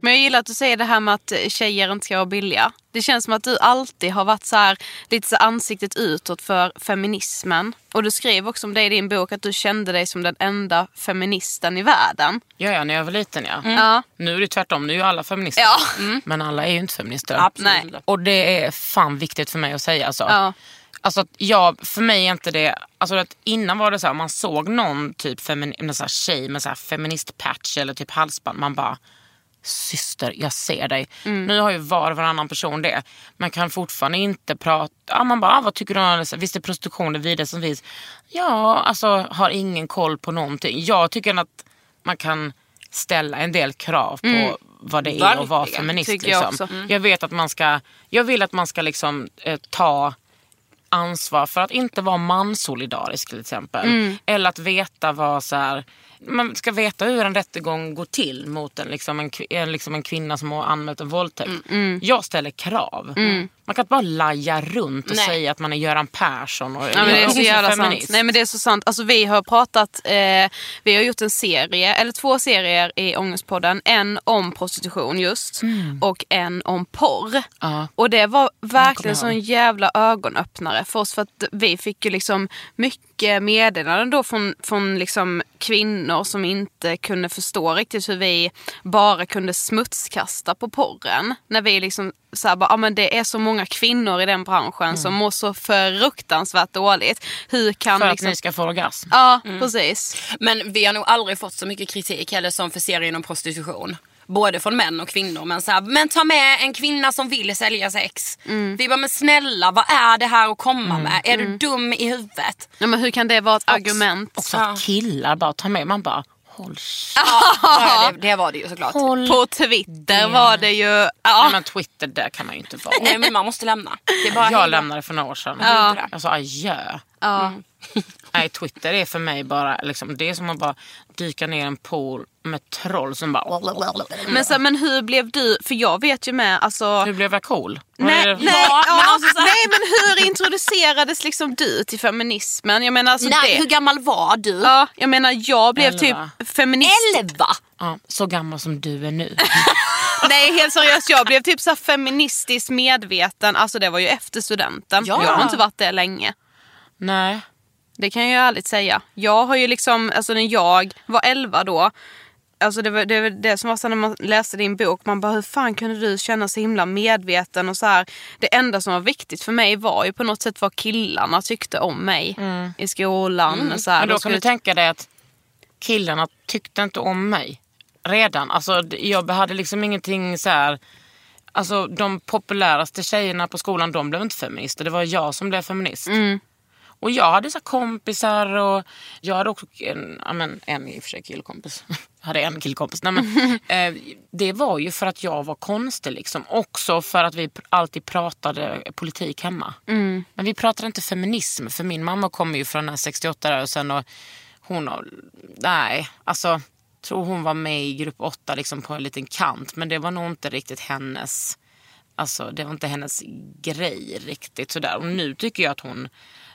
Men jag gillar att du säger det här med att tjejer inte ska vara billiga. Det känns som att du alltid har varit så här, lite så ansiktet utåt för feminismen. Och du skrev också om det i din bok att du kände dig som den enda feministen i världen. Ja, ja, när jag var liten ja. Ja. Nu är det tvärtom, nu är ju alla feminister. Ja. Men alla är ju inte feminister. Absolut Nej. Och det är fan viktigt för mig att säga. Alltså. Ja. Alltså att jag, för mig är inte det, alltså att innan var det så här, man såg någon typ femini, en så här tjej med så här feministpatch eller typ halsband, man bara syster, jag ser dig. Nu har ju var och varannan person det. Man kan fortfarande inte prata, ja, man bara, ah, vad tycker du om det? Visst är prostitution det vidare som finns? Ja, alltså har ingen koll på någonting. Jag tycker att man kan ställa en del krav på vad det är att vara Verkligen, feminist. jag liksom. Mm. jag vet att man ska, jag vill att man ska liksom eh, ta ansvar för att inte vara mansolidarisk till exempel. Mm. Eller att veta vad så här, man ska veta hur en rättegång går till mot en, liksom en, liksom en kvinna som har anmält en våldtäkt. Mm, Jag ställer krav. Man kan inte bara laja runt och Nej. säga att man är Göran Persson. Och, Ja, men det är så jävla sant. Nej men det är så sant. Alltså vi har pratat, eh, vi har gjort en serie, eller två serier i Ångestpodden. En om prostitution just och en om porr. Ja. Och det var verkligen jag sån jävla ögonöppnare för oss för att vi fick ju liksom mycket meddelanden då från, från liksom kvinnor som inte kunde förstå riktigt hur vi bara kunde smutskasta på porren. När vi liksom så här bara, ah, men det är så många kvinnor i den branschen som mår så fruktansvärt dåligt. Hur kan För att liksom... ni ska få orgasm. Ja, precis. Men vi har nog aldrig fått så mycket kritik heller som för serien om prostitution. Både från män och kvinnor. Men, så här, men ta med en kvinna som vill sälja sex. Vi bara, men snälla vad är det här att komma med? Är du dum i huvudet? Ja, men hur kan det vara ett argument? Också att killar bara tar med, man bara håll <laughs> Ja, det, det var det ju såklart. På Twitter var det ju... Nej, Ja. men Twitter, där kan man ju inte vara. Nej men man måste lämna. Det är bara jag lämnade för några år sedan. Ja. Jag sa adjö. Ja. Nej, Twitter är för mig bara, liksom, det är som att bara dyka ner i en pool med troll som bara... Men, så, men hur blev du, för jag vet ju med alltså... Hur blev jag cool? Nej, nej, Ja, ja, men alltså nej men hur introducerades liksom du till feminismen? Jag menar alltså Nej, det. hur gammal var du? Ja, jag menar jag blev Elva. typ feminist. Elva? Ja, så gammal som du är nu. <laughs> Nej helt seriöst, jag blev typ så feministiskt medveten. Alltså det var ju efter studenten. Ja. Jag har inte varit det länge. nej. Det kan jag ju ärligt säga. Jag har ju liksom, alltså när jag var 11 då. Alltså det var det, var det som var så när man läste din bok. Man bara hur fan kunde du känna så himla medveten och så här. Det enda som var viktigt för mig var ju på något sätt vad killarna tyckte om mig. I skolan och så här. Men då De kan du tänka dig att killarna tyckte inte om mig. Redan. Alltså, jag hade liksom ingenting så här... Alltså de populäraste tjejerna på skolan de blev inte feminister. Det var jag som blev feminist. Och jag hade så kompisar och jag hade också en, ja, men, en i och för sig killkompis. <laughs> Jag hade en killkompis. Nej, men, <laughs> eh, det var ju för att jag var konstig liksom. Också för att vi alltid pratade politik hemma. Men vi pratade inte feminism. För min mamma kommer ju från den här 68-rörelsen och hon har, nej, alltså tror hon var med i grupp 8 liksom på en liten kant. Men det var nog inte riktigt hennes, alltså det var inte hennes grej riktigt sådär. Och nu tycker jag att hon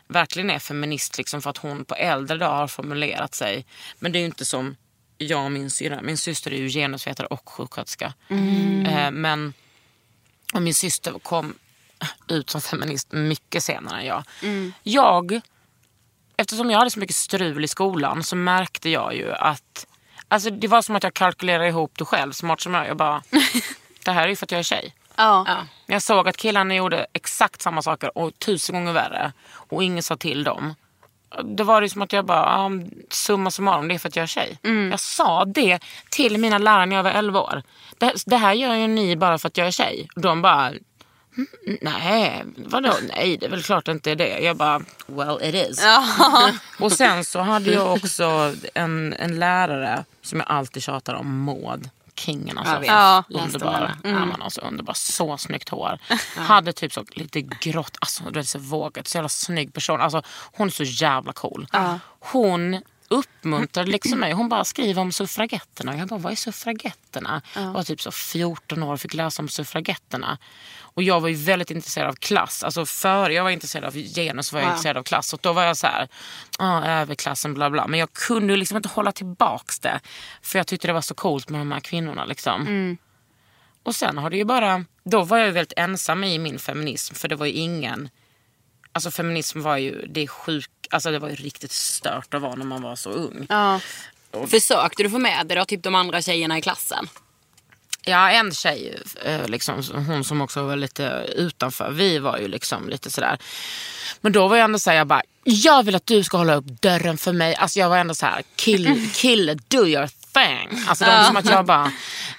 verkligen är feminist liksom för att hon på äldre dag har formulerat sig. Men det är ju inte som jag och min syrra. Min syster är ju genusvetare och sjuksköterska. Eh, men och min syster kom ut som feminist mycket senare än jag. Jag, eftersom jag hade så mycket strul i skolan så märkte jag ju att Alltså det var som att jag kalkylerade ihop det själv, smart som jag. Jag bara, <laughs> det här är ju för att jag är tjej. Ja. Ja. Jag såg att killarna gjorde exakt samma saker och tusen gånger värre. Och ingen sa till dem. Då var det som att jag bara, summa summarum, det är för att jag är tjej. Jag sa det till mina lärare när jag var 11 år. Det, det här gör ju ni bara för att jag är tjej. Och de bara, "Mm, nej, vadå? Nej, det är väl klart det inte är det. Jag bara, well it is. <laughs> Och sen så hade jag också en, en lärare som jag alltid tjatar om, Maud. Kingen alltså. Ja. Underbar. henne. Ja, alltså, underbar. Så snyggt hår. Hade typ så lite grått, alltså så vågat. Så jävla snygg person. Alltså, hon är så jävla cool. Hon uppmuntrade liksom mig. Hon bara skriver om suffragetterna. Jag bara, vad är suffragetterna? Jag var typ så 14 år och fick läsa om suffragetterna. Och jag var ju väldigt intresserad av klass. Alltså före jag var intresserad av genus var jag intresserad av klass. Och då var jag så här, ah, överklassen bla bla. Men jag kunde liksom inte hålla tillbaks det. För jag tyckte det var så coolt med de här kvinnorna liksom. Och sen har det ju bara, då var jag väldigt ensam i min feminism för det var ju ingen, alltså feminism var ju, det sjuk, alltså det var ju riktigt stört att vara när man var så ung. Ja. Försökte du få med dig då, typ de andra tjejerna i klassen? Ja, en tjej, eh, liksom, hon som också var lite utanför, vi var ju liksom lite sådär. Men då var jag ändå såhär, jag bara, jag vill att du ska hålla upp dörren för mig. Alltså jag var ändå så här, kill, <laughs> kill do your thing. Alltså det var som att jag bara,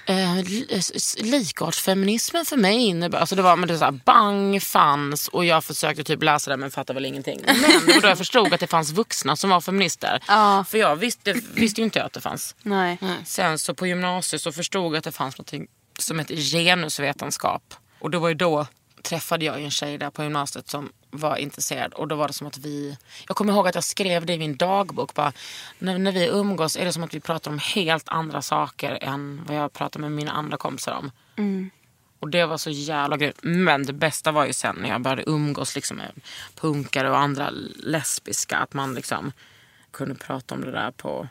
eh, s- likartsfeminismen för mig innebär, alltså det var, men det var så här, bang fanns och jag försökte typ läsa det men fattade väl ingenting. Men det var då jag förstod att det fanns vuxna som var feminister. Ja. För jag visste, visste ju inte att det fanns. Nej. Sen så på gymnasiet så förstod jag att det fanns något som heter genusvetenskap. Och det var ju då träffade jag en tjej där på gymnasiet som var intresserad. Och då var det som att vi... Jag kommer ihåg att jag skrev det i min dagbok. Bara, när, när vi umgås är det som att vi pratar om helt andra saker än vad jag pratar med mina andra kompisar om. Och det var så jävla grymt. Men det bästa var ju sen när jag började umgås liksom med punkare och andra lesbiska. Att man liksom kunde prata om det där på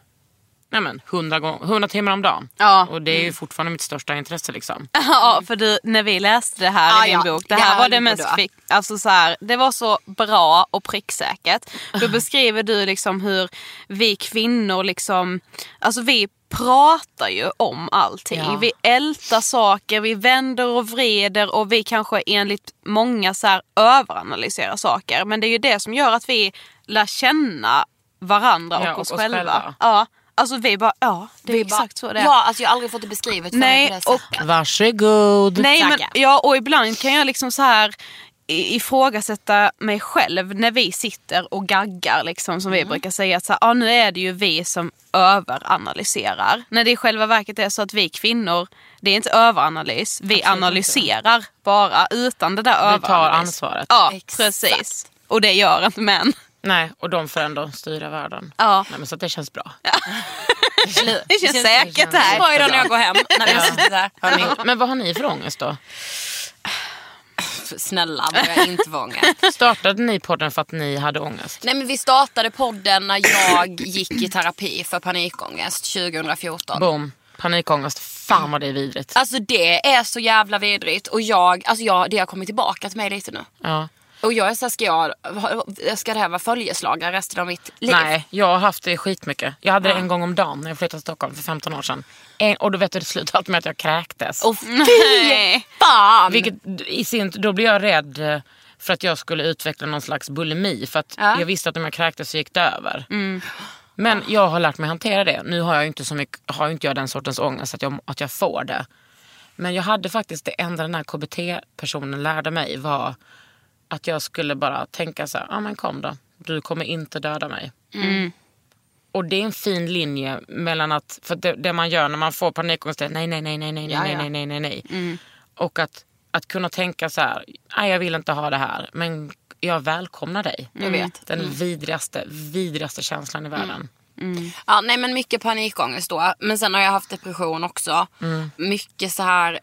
nej men, 100, gång, 100 timmar om dagen. Ja. Och det är ju fortfarande mitt största intresse. Liksom. <laughs> Ja, för du, när vi läste det här Ah, i din ja. bok, det Det här här var det mest fick, alltså så här, det var så bra och pricksäkert. Då <laughs> beskriver du liksom hur vi kvinnor liksom, alltså vi pratar ju om allting. Ja. Vi ältar saker, vi vänder och vreder och vi kanske enligt många så här överanalyserar saker. Men det är ju det som gör att vi lär känna varandra och Ja, oss, och oss själva. själva. Ja, alltså vi bara, ja det är Vi bara- exakt så det är. Ja, alltså jag har aldrig fått det beskrivet för Nej, på det sättet. och Varsågod. Nej, men, ja, och ibland kan jag liksom så här i- ifrågasätta mig själv när vi sitter och gaggar liksom som vi brukar säga att så här, ah, nu är det ju vi som överanalyserar. När det i själva verket är så att vi kvinnor, det är inte överanalys, vi analyserar bara utan det där Vi tar överanalys. ansvaret. Ja, Exakt. precis. Och det gör inte män. Nej, och de får ändå styra världen. Ja. Nej, men så att det känns bra. <laughs> Det känns säkert det här. Bra idag när jag går hem. När vi har suttit där. Har ni, men vad har ni för ångest då? Snälla, börja inte vara ångest. Startade ni podden för att ni hade ångest? Nej men vi startade podden när jag gick i terapi för panikångest 2014. Boom. Panikångest. Fan vad det är vidrigt. Alltså det är så jävla vidrigt och jag, alltså jag, det har kommit tillbaka till mig lite nu. Ja. Och jag är såhär, ska jag, ska det här vara följeslagare resten av mitt liv? Nej, jag har haft det skitmycket. Jag hade det en gång om dagen när jag flyttade till Stockholm för 15 år sedan. En, och då vet du, det slutade alltid med att jag kräktes. Och fy <laughs> fan! Vilket i sin då blev jag rädd för att jag skulle utveckla någon slags bulimi. För att Ja. jag visste att om jag kräktes så gick det över. Men jag har lärt mig hantera det. Nu har jag inte så mycket, har inte jag den sortens ångest att jag, att jag får det. Men jag hade faktiskt det enda den här KBT-personen lärde mig var att jag skulle bara tänka så här, ja men kom då. du kommer inte döda mig. Mm. Och det är en fin linje mellan att, för det, det man gör när man får panikångest är nej, nej, nej, nej, nej, nej, nej, nej, nej, nej. Mm. Och att, att kunna tänka så här, nej jag vill inte ha det här, men jag välkomnar dig. Jag vet. Den vidrigaste, vidrigaste känslan i världen. Ja, nej men mycket panikångest då. Men sen har jag haft depression också. Mycket så här.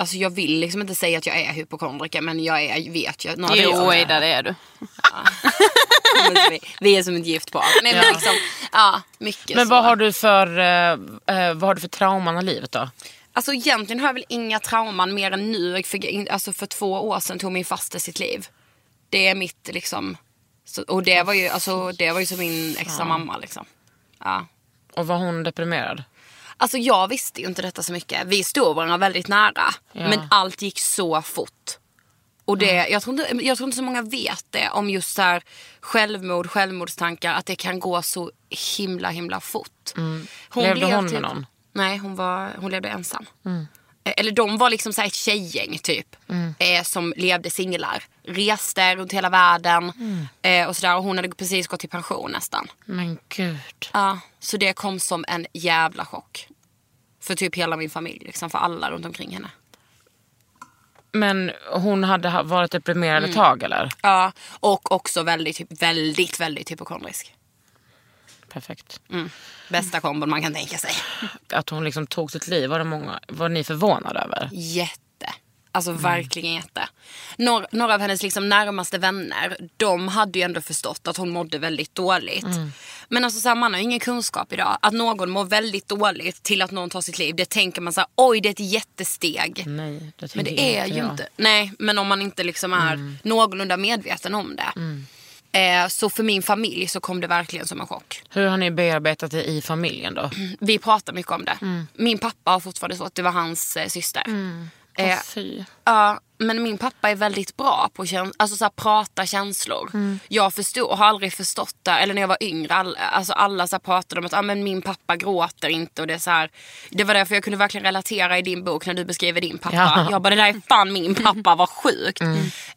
Alltså jag vill liksom inte säga att jag är hypokondriker men jag är, vet ju. några Jo, det är du. Men <laughs> vi- Vi är som ett gift par. Men Ja. liksom, ja, mycket Men så. vad har du för, eh, eh, vad har du för trauman i livet då? Alltså egentligen har jag väl inga trauman mer än nu. För, alltså för två år sedan tog min faster sitt liv. Det är mitt liksom. Så, och det var ju, alltså, det var ju som min extra mamma liksom. Ja. Och var hon deprimerad? Alltså jag visste ju inte detta så mycket. Vi stod varandra väldigt nära. Ja. Men allt gick så fort. Och det, jag, tror inte, jag tror inte så många vet det om just så här självmord, självmordstankar. Att det kan gå så himla himla fort. Hon Mm. Levde blev hon med typ- någon? Nej, hon, var, hon levde ensam. Eh, Eller de var liksom så här ett tjejgäng typ. Eh, som levde singlar. Reste runt hela världen. Eh, och, sådär, och hon hade precis gått i pension nästan. Men gud. Ja, så det kom som en jävla chock. För typ hela min familj, liksom, för alla runt omkring henne. Men hon hade ha- varit deprimerad Mm. ett tag eller? Ja, och också väldigt, typ, väldigt, väldigt hypokondrisk. Perfekt. Bästa kombon man kan tänka sig. Att hon liksom tog sitt liv, var, det många, var ni förvånade över? Jätte. Alltså verkligen jätte. Några, några av hennes liksom närmaste vänner, de hade ju ändå förstått att hon mådde väldigt dåligt. Men alltså så här, man har ju ingen kunskap idag. Att någon mår väldigt dåligt till att någon tar sitt liv, det tänker man så här, oj det är ett jättesteg. Nej, det Men det är inte ju jag. inte. Nej, men om man inte liksom är någorlunda medveten om det. Eh, så för min familj så kom det verkligen som en chock. Hur har ni bearbetat det i familjen då? <clears throat> Vi pratar mycket om det. Min pappa har fortfarande fått, det var hans eh, syster. Eh. Ja, men min pappa är väldigt bra på käns- alltså, så här, prata känslor. Jag förstod, har aldrig förstått det. Eller när jag var yngre, all, alltså, alla så här, pratade om att ah, men min pappa gråter inte. Och det, är så här, det var därför jag kunde verkligen relatera i din bok när du beskriver din pappa. Ja. Jag bara, det där är fan min <laughs> pappa, vad sjukt.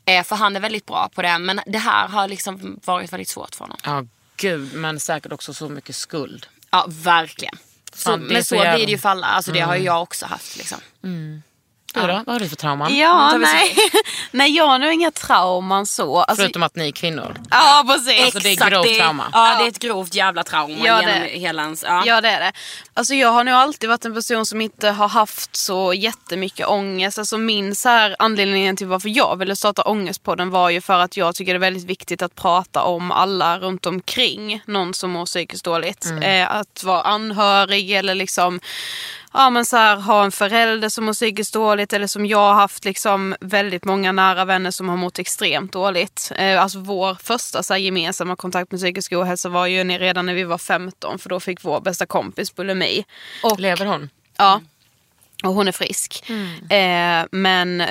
Eh, för han är väldigt bra på det. Men det här har liksom varit väldigt svårt för honom. Ja, gud. Men säkert också så mycket skuld. Ja, verkligen. Så, Fan, är men så så, blir det ju för alla. Alltså, det har ju jag också haft. Liksom. Du då? Vad har du för trauman? Ja, nej. <laughs> nej, jag har nog inga trauman så. Alltså, Förutom att ni är kvinnor. ja, precis. Alltså, det är grovt trauma. Ja, det är ett grovt jävla trauma Ja, genom det- hela ens... Ja. Ja det är det. Alltså jag har nog alltid varit en person som inte har haft så jättemycket ångest. Alltså min så här, anledningen till varför jag ville starta Ångestpodden var ju för att jag tycker det är väldigt viktigt att prata om alla runt omkring någon som mår psykiskt dåligt. Eh, att vara anhörig eller liksom ja, men så här, ha en förälder som mår psykiskt dåligt eller som jag har haft liksom väldigt många nära vänner som har mått extremt dåligt. Eh, alltså vår första så här, gemensamma kontakt med psykisk ohälsa var ju redan när vi var 15 för då fick vår bästa kompis bulimi. Och, Lever hon? Ja. Och hon är frisk. Eh, men,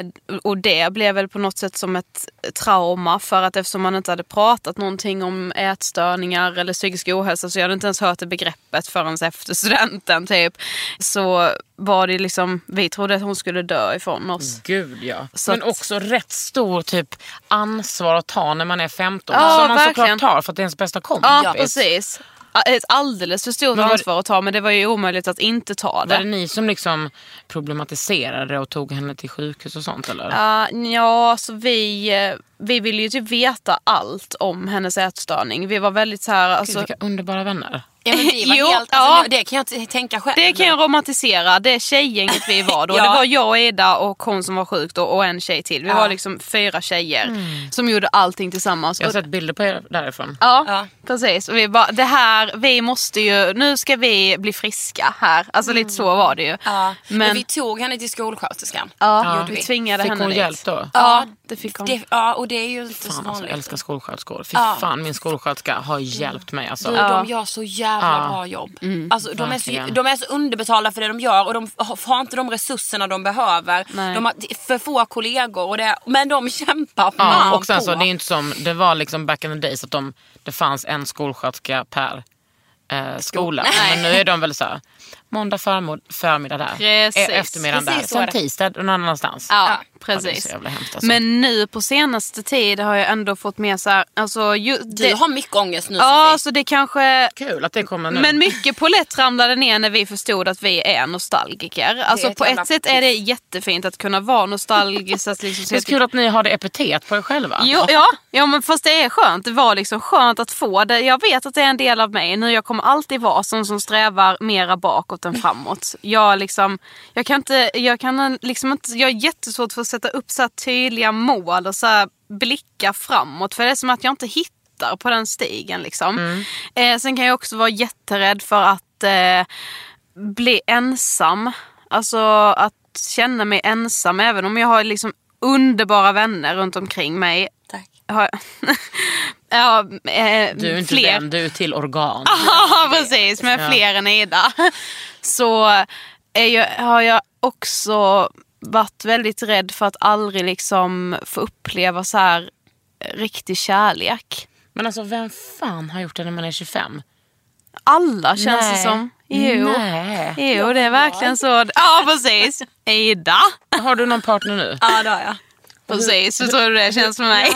och det blev väl på något sätt som ett trauma för att eftersom man inte hade pratat någonting om ätstörningar eller psykisk ohälsa så jag hade inte ens hört det begreppet förrän efter <laughs> studenten typ. Så var det liksom, vi trodde att hon skulle dö ifrån oss. Gud ja. Så Men att- också rätt stor typ ansvar att ta när man är 15. Ja, som man verkligen. såklart tar för att det är ens bästa kompis. Ja, precis. Ett alldeles för stort det- ansvar att ta men det var ju omöjligt att inte ta Var det. det ni som liksom problematiserade och tog henne till sjukhus och sånt eller? Uh, ja, så vi, eh, vi ville ju typ veta allt om hennes ätstörning. Vi var väldigt så här, Gud, alltså, vilka underbara vänner. Ja, men vi var <laughs> Jo, helt, alltså, ja. Det kan jag tänka själv. det kan jag romantisera. Det tjejgänget vi var då. <laughs> Ja. Det var jag och Ida och hon som var sjuk då och en tjej till. Vi Ja. var liksom fyra tjejer som gjorde allting tillsammans. Jag har sett bilder på er därifrån. Ja, Ja. precis. Och vi bara, det här, vi måste ju, nu ska vi bli friska här. Alltså lite så var det ju. Ja. Men, Men, vi tog henne till skolsköterskan. ja, vi vi. tvingade Fick henne hon dit. hjälp då? Ja, det fick hon. Det, ja, och det är ju inte så Fan alltså, jag vanligt. älskar skolsköterskor. Fy Ja. fan min skolsköterska har hjälpt mig alltså. Du, De gör så jävla Ja. bra jobb. Alltså, de, är så, de är så underbetalda för det de gör och de har- inte de resurserna de behöver. Nej. De har för få kollegor, och det, men de kämpar Ja, fan och sen på. så, det är inte som, det var liksom back in the days att de, det fanns en skolsköterska per eh, skola. Men nu är de väl så här, måndag förmod, förmiddag där, Precis. e- eftermiddag där, Precis så är sen tisdag någon annanstans. Ja, Ja. är precis. jävla hemskt alltså. Men nu på senaste tid har jag ändå fått med så här, alltså, ju, Du det, har mycket ångest nu Ja, Sofie. så det kanske... Kul att det kommer nu. Men mycket på lätt ramlade ner när vi förstod att vi är nostalgiker. Alltså ett på ett sätt är det jättefint att kunna vara nostalgisk. Att liksom det är så kul att ni har det epitet på er själva. Jo, ja, ja, men fast det är skönt. Det var liksom skönt att få det. Jag vet att det är en del av mig. Nu jag kommer alltid vara sån som strävar mera bakåt än framåt. Jag, liksom, jag kan inte, jag kan liksom inte, jag är jättesvårt för att sätta upp så tydliga mål och så blicka framåt. För det är som att jag inte hittar på den stigen liksom. Eh, sen kan jag också vara jätterädd för att eh, bli ensam. Alltså att känna mig ensam även om jag har liksom underbara vänner runt omkring mig. Tack. Har, <laughs> ja, eh, Du är inte fler. vän, du är till organ. <laughs> Ja precis, med fler än Ida. Så jag, har jag också varit väldigt rädd för att aldrig liksom få uppleva så här riktig kärlek. Men alltså vem fan har gjort det när man är 25? Alla känns det Nej. som. Jo. Nej. Jo, det är verkligen så. Ja, precis. Ida. Har du någon partner nu? Ja det har jag. Precis, så tror du det känns för mig.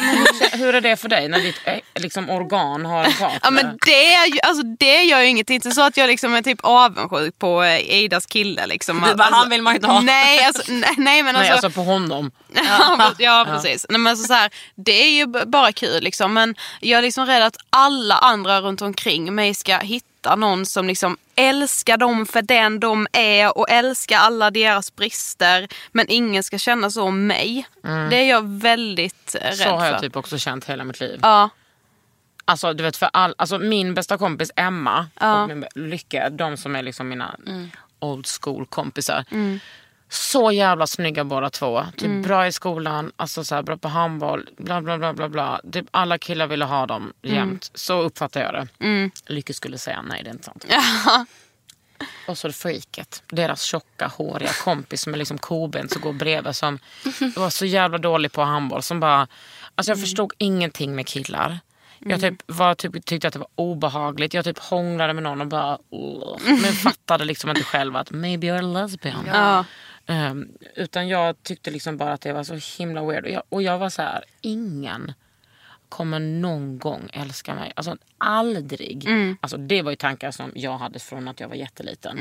Hur är det för dig när ditt eh, liksom, organ har en partner? Ja men det, är ju, alltså, det gör ju är inte så att jag liksom är typ avundsjuk på eh, Idas kille. Liksom. Du bara, alltså, han vill man inte ha. Nej, alltså, nej, nej men Nej, alltså. alltså på honom. <laughs> Ja, ja precis. Nej, men alltså, så här, det är ju bara kul liksom. Men jag är liksom rädd att alla andra runt omkring mig ska hitta någon som liksom älskar dem för den de är och älskar alla deras brister. Men ingen ska känna så om mig. Det är jag väldigt eh, rädd Mm. Så har för. jag typ också känt hela mitt liv. Ja, Alltså du vet för all, alltså min bästa kompis Emma Ja. och min Lycka, de som är liksom mina Mm. old school kompisar. Så jävla snygga båda två. Typ Mm. bra i skolan, alltså så här, bra på handboll, bla bla bla bla bla. Typ alla killar ville ha dem Mm. jämt. Så uppfattar jag det. Lycka skulle säga nej det är inte sant. <laughs> Och så det freaket. Deras tjocka håriga kompis som är liksom kobent som går bredvid som <laughs> var så jävla dålig på handboll. Som bara, alltså jag förstod ingenting med killar. Jag typ var, typ, tyckte att det var obehagligt. Jag typ hånglade med någon och bara... "Ugh." <laughs> Men fattade liksom inte själv att maybe you're a lesbian. ja. Ehm, utan jag tyckte liksom bara att det var så himla weird. Och jag, och jag var så här, ingen kommer någon gång älska mig. Alltså aldrig. Alltså, det var ju tankar som jag hade från att jag var jätteliten.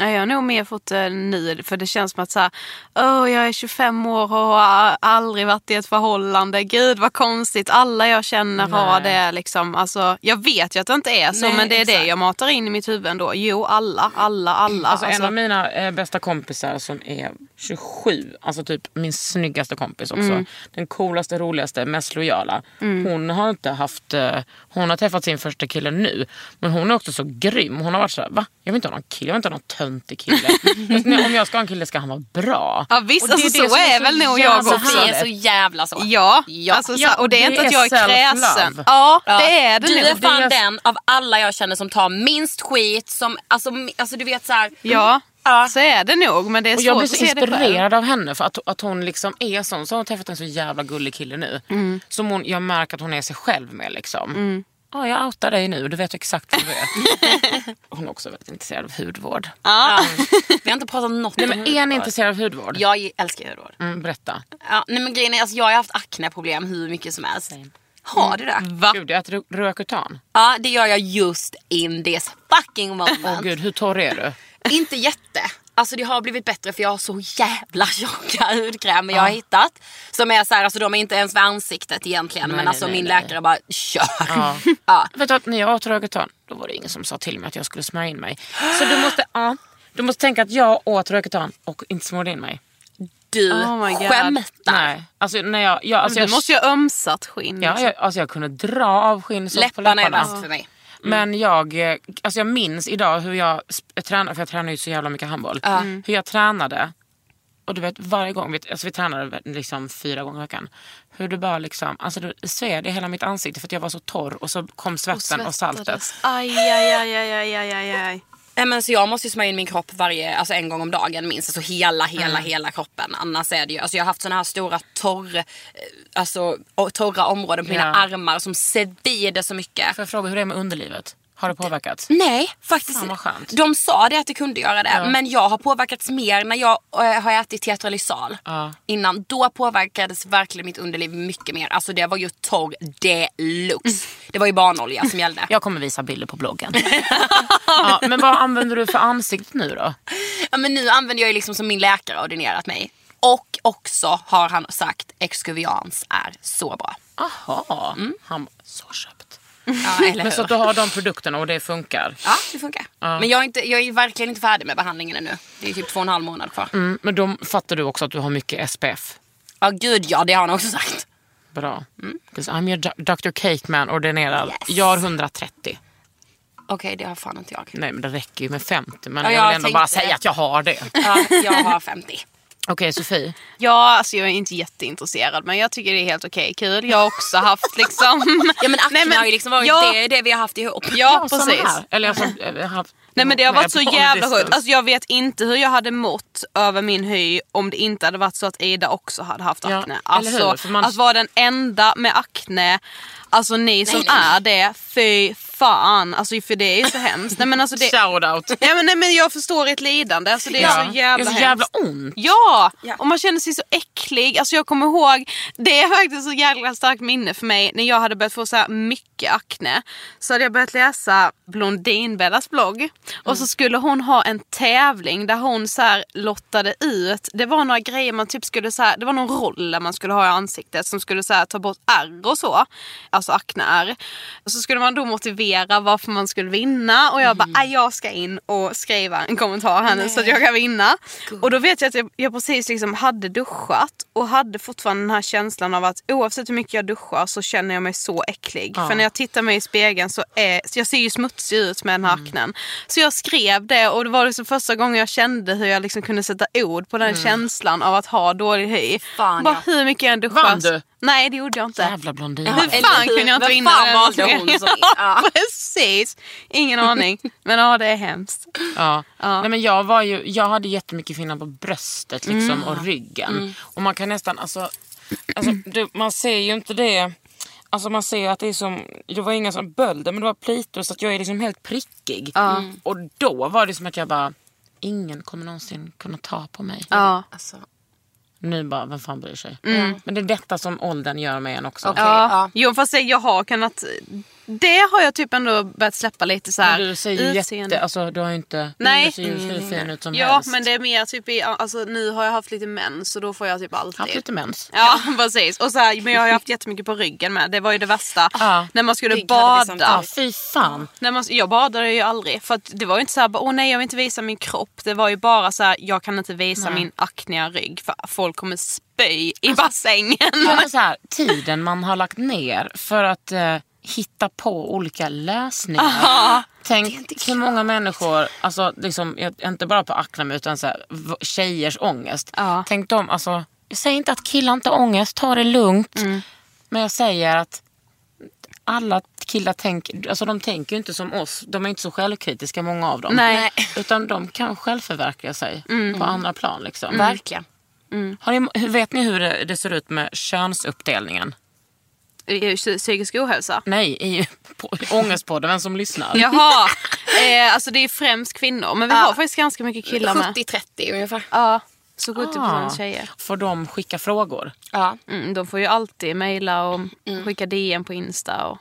Ja, jag har nog mer fått det nu för det känns som att så här, Åh, jag är 25 år och har aldrig varit i ett förhållande. Gud vad konstigt, alla jag känner har det. Liksom. Alltså, jag vet ju att det inte är så Nej, men det är det exakt. jag matar in i mitt huvud ändå. Jo, alla, alla, alla. Alltså, Alltså, en av mina eh, bästa kompisar som är 27, alltså typ min snyggaste kompis också. Mm. Den coolaste, roligaste, mest lojala. Hon har inte haft, eh, hon har träffat sin första kille nu. Men hon är också så grym. Hon har varit såhär, va? Jag vill inte ha någon kille, jag vill inte ha någon töntig kille. <laughs> När- Om jag ska ha en kille ska han vara bra. Ja, visst, Och det alltså, det så som är väl nog jag jävla också. Sofie är så jävla så. Ja, Ja. Alltså, så, Ja, och det är det inte att är jag är kräsen. Ja, det är det du nog. är fan Det är- den av alla jag känner som tar minst skit. Som, alltså, alltså du vet så här. Ja, Ja. så är det nog. Men det är Och svårt jag blir så det inspirerad av henne för att, att hon liksom är sån. Så har hon träffat en så jävla gullig kille nu. Mm. Som hon, jag märker att hon är sig själv med liksom. Ja, jag outar dig nu, du vet exakt hur du är. <laughs> hon är också väldigt intresserad av hudvård. Ja. <laughs> Vi har inte pratat något Nej, om men är ni hudvård. intresserad av hudvård? Jag älskar hudvård. Mm, berätta. Ja, nej, men grejen är, alltså, jag har haft akneproblem hur mycket som helst. Har du det? Va? Gud, jag äter Roacutan. Ja, det gör jag just in this fucking moment. Åh gud, hur torr är du? Inte jätte. Alltså det har blivit bättre för jag har så jävla tjocka hudkrämer jag har hittat. Som är så här, alltså de är inte ens för ansiktet egentligen. Nej, men nej, alltså nej, min nej. läkare bara kör. Ja. <laughs> Ja. Vet du att när jag åt Roacutan, då var det ingen som sa till mig att jag skulle smörja in mig. Så du måste, ja, du måste tänka att jag åt Roacutan och inte smorde in mig. Du Oh my God. skämtar. Nej, alltså när jag... jag, alltså, Du jag måste ju ha ömsat skinn. Ja, liksom. jag, alltså jag kunde dra av skinn på Läpparna är läpparna. bäst för mig. Men jag, eh, alltså jag minns idag hur jag sp- tränade, för jag tränar ju så jävla mycket handboll. Hur jag tränade. Och du vet varje gång, vi- alltså vi tränade liksom fyra gånger i veckan. Hur det bara liksom, alltså det sved i hela mitt ansikte för att jag var så torr och så kom svetten och, saltet. svettades. Aj, aj, aj, aj, aj, aj, aj, men så jag måste ju smörja in min kropp varje, alltså en gång om dagen minst. Alltså hela, hela, Mm. hela kroppen. Annars är det ju, alltså jag har haft såna här stora torr, eh, alltså, torra områden på mina Ja. armar som svider så mycket. Får jag fråga hur det är med underlivet? Har det påverkat? Nej, faktiskt. Fan, skönt. De sa det att det kunde göra det. Men jag har påverkats mer när jag eh, har ätit teatralysal. Ja. Innan. Då påverkades verkligen mitt underliv mycket mer. Alltså det var ju torr deluxe. Det var ju barnolja som gällde. <laughs> Jag kommer visa bilder på bloggen. <laughs> ja, men vad använder du för ansiktet nu då? Ja, men nu använder jag ju liksom som min läkare ordinerat mig. Och också har han sagt exkuvians är så bra. Aha, han bara, så köpt. Ja, <laughs> Men så att du har de produkterna och det funkar? Ja, det funkar. Men jag är, inte, jag är verkligen inte färdig med behandlingen ännu. Det är typ två och en halv månad kvar. Mm, men då fattar du också att du har mycket SPF? Ja, gud ja. Det har han också sagt. Bra. 'Cause I'm your Dr. Cake man ordinerad. Yes. Jag har 130. Okej, det har fan inte jag. Nej men det räcker ju med 50. Men Ja, jag jag vill ändå bara säga att jag har det. Ja, jag har 50. <laughs> Okej Sofie. Ja, alltså jag är inte jätteintresserad men jag tycker det är helt okej kul. Jag har också haft liksom... <laughs> Ja men akne har ju liksom varit ja. det, det vi har haft ihop. Ja, samma precis. här. Eller alltså, haft Nej men det har varit så jävla sjukt. Alltså jag vet inte hur jag hade mått över min hy om det inte hade varit så att Ida också hade haft Ja, akne. hur? Alltså man- att vara den enda med akne, alltså ni som nej. är det, fy fan. Alltså för det är ju så <laughs> hemskt. Nej men alltså det... Shout out. Ja, men, nej, men jag förstår ert lidande, alltså det är så jävla det är så hemskt. jävla ont. Ja, Ja. och man känner sig så äcklig. Alltså jag kommer ihåg, det är faktiskt så jävla starkt minne för mig när jag hade börjat få så här mycket akne. Så hade jag börjat läsa Blondinbellas blogg och så skulle hon ha en tävling där hon så här lottade ut, det var några grejer man typ skulle så här, det var någon roll där man skulle ha i ansiktet som skulle så här ta bort ärr och så, alltså akne-ärr. Och så skulle man då motivera varför man skulle vinna och jag bara, "Aj, jag ska in och skriva en kommentar här nu så att jag kan vinna. Och då vet jag att jag, jag precis liksom hade duschat och hade fortfarande den här känslan av att oavsett hur mycket jag duschar så känner jag mig så äcklig. För när jag tittar mig i spegeln så är, jag ser ju smutsig ut med den här aknen. Så jag skrev det och det var liksom första gången jag kände hur jag liksom kunde sätta ord på den känslan av att ha dålig hy. Fan, Bara ja. hur mycket jag duschar. Vann du? Nej det gjorde jag inte. Jävla blondin. Hur eller fan hur? kunde jag inte vinna den? valde hon som- ja. <laughs> Precis. Ingen aning. Men ja det är hemskt. Ja. Ja. Nej, men jag, var ju, jag hade jättemycket finnar på bröstet liksom, Mm. och ryggen. Och man kan nästan, alltså, alltså det, man ser ju inte det. Alltså man ser att det är som, det var inga som bölder men det var plitor så att jag är liksom helt prickig. Mm. Och då var det som att jag bara, ingen kommer någonsin kunna ta på mig. Ja. Alltså, Nu bara, vem fan bryr sig? Mm. Men det är detta som åldern gör med en också. Okej. Ja. ja. Jo fast jag har kunnat... Det har jag typ ändå börjat släppa lite så här. Men du ser ju utseende. jätte, alltså du har ju inte, Nej. du ser ju hur fin ut som Ja helst. men det är mer typ i, alltså nu har jag haft lite mens så då får jag typ alltid. Haft lite mens. Ja <laughs> precis. Och så här, men jag har ju haft jättemycket på ryggen med. Det var ju det värsta. Ja. När man skulle Rygg bada. Ja, fy fan. När man, jag badade ju aldrig. För att det var ju inte så här, åh nej jag vill inte visa min kropp. Det var ju bara så här, jag kan inte visa min akniga rygg för folk kommer spy i bassängen. Ja, men så här, tiden man har lagt ner för att eh, hitta på olika lösningar. Tänk hur många människor, alltså, liksom, inte bara på akne utan så här, tjejers ångest. Ja. Tänk dem, alltså, jag säger inte att killar inte har ångest, ta det lugnt. Mm. Men jag säger att alla killar tänker, alltså, de tänker ju inte som oss. De är inte så självkritiska många av dem. Nej. Utan de kan självförverkliga sig på andra plan. Liksom. Verkligen. Har ni, vet ni hur det, det ser ut med könsuppdelningen? I Psykisk ohälsa. Nej, i på, Ångestpodden, vem som lyssnar. Jaha, eh, alltså det är främst kvinnor. Men vi Ja. har faktiskt ganska mycket killar med. 70-30 ungefär. Ja, så 70% Ah. tjejer. Får de skicka frågor? Ja. Mm, de får ju alltid mejla och skicka DM på Insta. Och,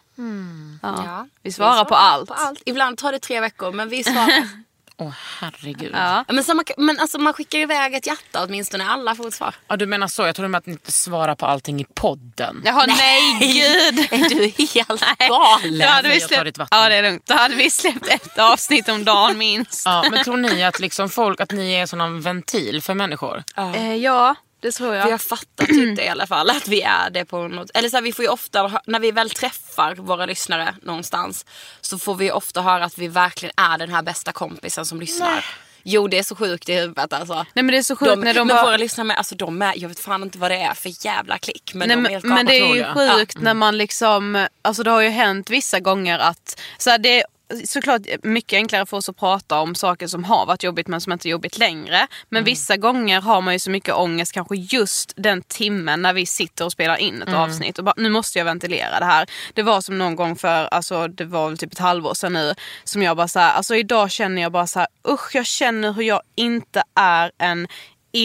ja. Ja. Vi svarar på allt. på allt. Ibland tar det tre veckor men vi svarar. <laughs> Åh herregud. Ja. Ja, men, så man, men alltså, man skickar iväg ett hjärta åtminstone. Alla får ett svar. Ja, du menar så, jag tror med att ni inte svarar på allting i podden. Jaha, nej, gud. <laughs> Är du helt Nej. galen? Då hade vi släppt, ja, det är lugnt. Då hade vi släppt ett avsnitt om dagen minst. Ja, men tror ni att liksom folk, att ni är sån en ventil för människor? Eh, ja det tror jag. Vi har fattat typ <clears throat> det i alla fall. Att vi är det på något... Eller så här, vi får ju ofta, när vi väl träffar våra lyssnare någonstans. Så får vi ofta höra att vi verkligen är den här bästa kompisen som lyssnar. Jo det är så sjukt i huvudet alltså. Nej men det är så sjukt De, när de men bara... våra lyssnare med, alltså de är, jag vet fan inte vad det är för jävla klick. Men Nej, de är helt men det är ju jag. sjukt när man liksom, alltså det har ju hänt vissa gånger att, så här, det, såklart mycket enklare för oss att prata om saker som har varit jobbigt men som inte är jobbigt längre. Men vissa gånger har man ju så mycket ångest kanske just den timmen när vi sitter och spelar in ett avsnitt och bara nu måste jag ventilera det här. Det var som någon gång för, alltså det var väl typ ett halvår sedan nu som jag bara så här, alltså idag känner jag bara så här, usch jag känner hur jag inte är en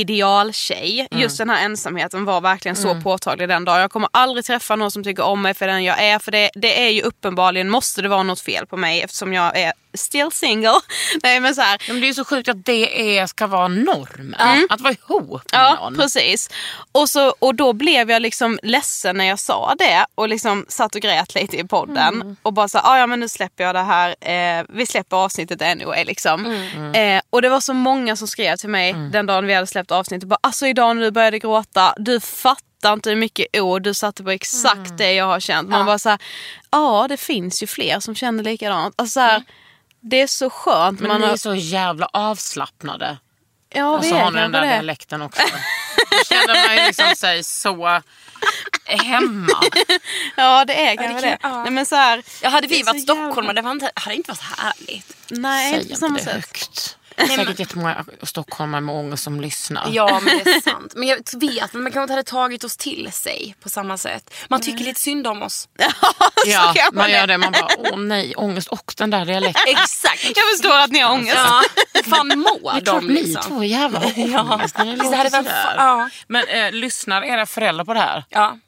idealtjej. Just den här ensamheten var verkligen så påtaglig den dagen. Jag kommer aldrig träffa någon som tycker om mig för den jag är. För det, det är ju uppenbarligen, måste det vara något fel på mig eftersom jag är still single. <laughs> Nej men så här, Ja, men det är så sjukt att det är, ska vara normen. Att vara ihop med Ja, någon. precis. Och, så, och då blev jag liksom ledsen när jag sa det och liksom satt och grät lite i podden. Och bara så "Ah, ja men nu släpper jag det här. Eh, vi släpper avsnittet anyway liksom. Eh, och det var så många som skrev till mig den dagen vi hade släppt avsnittet. Bara, alltså idag när du började gråta, du fattar inte hur mycket ord du satte på exakt det jag har känt. Man bara så här, ja det finns ju fler som känner likadant. Alltså, så här, Det är så skönt. Men man ni har, är så jävla avslappnade. ja, Och så är har ni den där det. dialekten också. Då känner man ju liksom sig så hemma. <laughs> Ja det är kanske det. kan- ja. Nej, men så här, Ja, hade det vi varit stockholmare det var inte, hade inte varit härligt. Nej, Säg inte det sätt. högt. Det är säkert jättemånga stockholmare med ångest som lyssnar. Ja men det är sant. Men jag vet man kanske inte hade tagit oss till sig på samma sätt. Man tycker lite synd om oss. Ja, <laughs> kan man man det. gör det. Man bara, åh nej, ångest och den där dialekten. Exakt. Jag förstår att ni har ångest. Ja, fan mår Det är klart de ni liksom? två jävla har ångest när det låter hade fa- ja. Men eh, lyssnar era föräldrar på det här? Ja.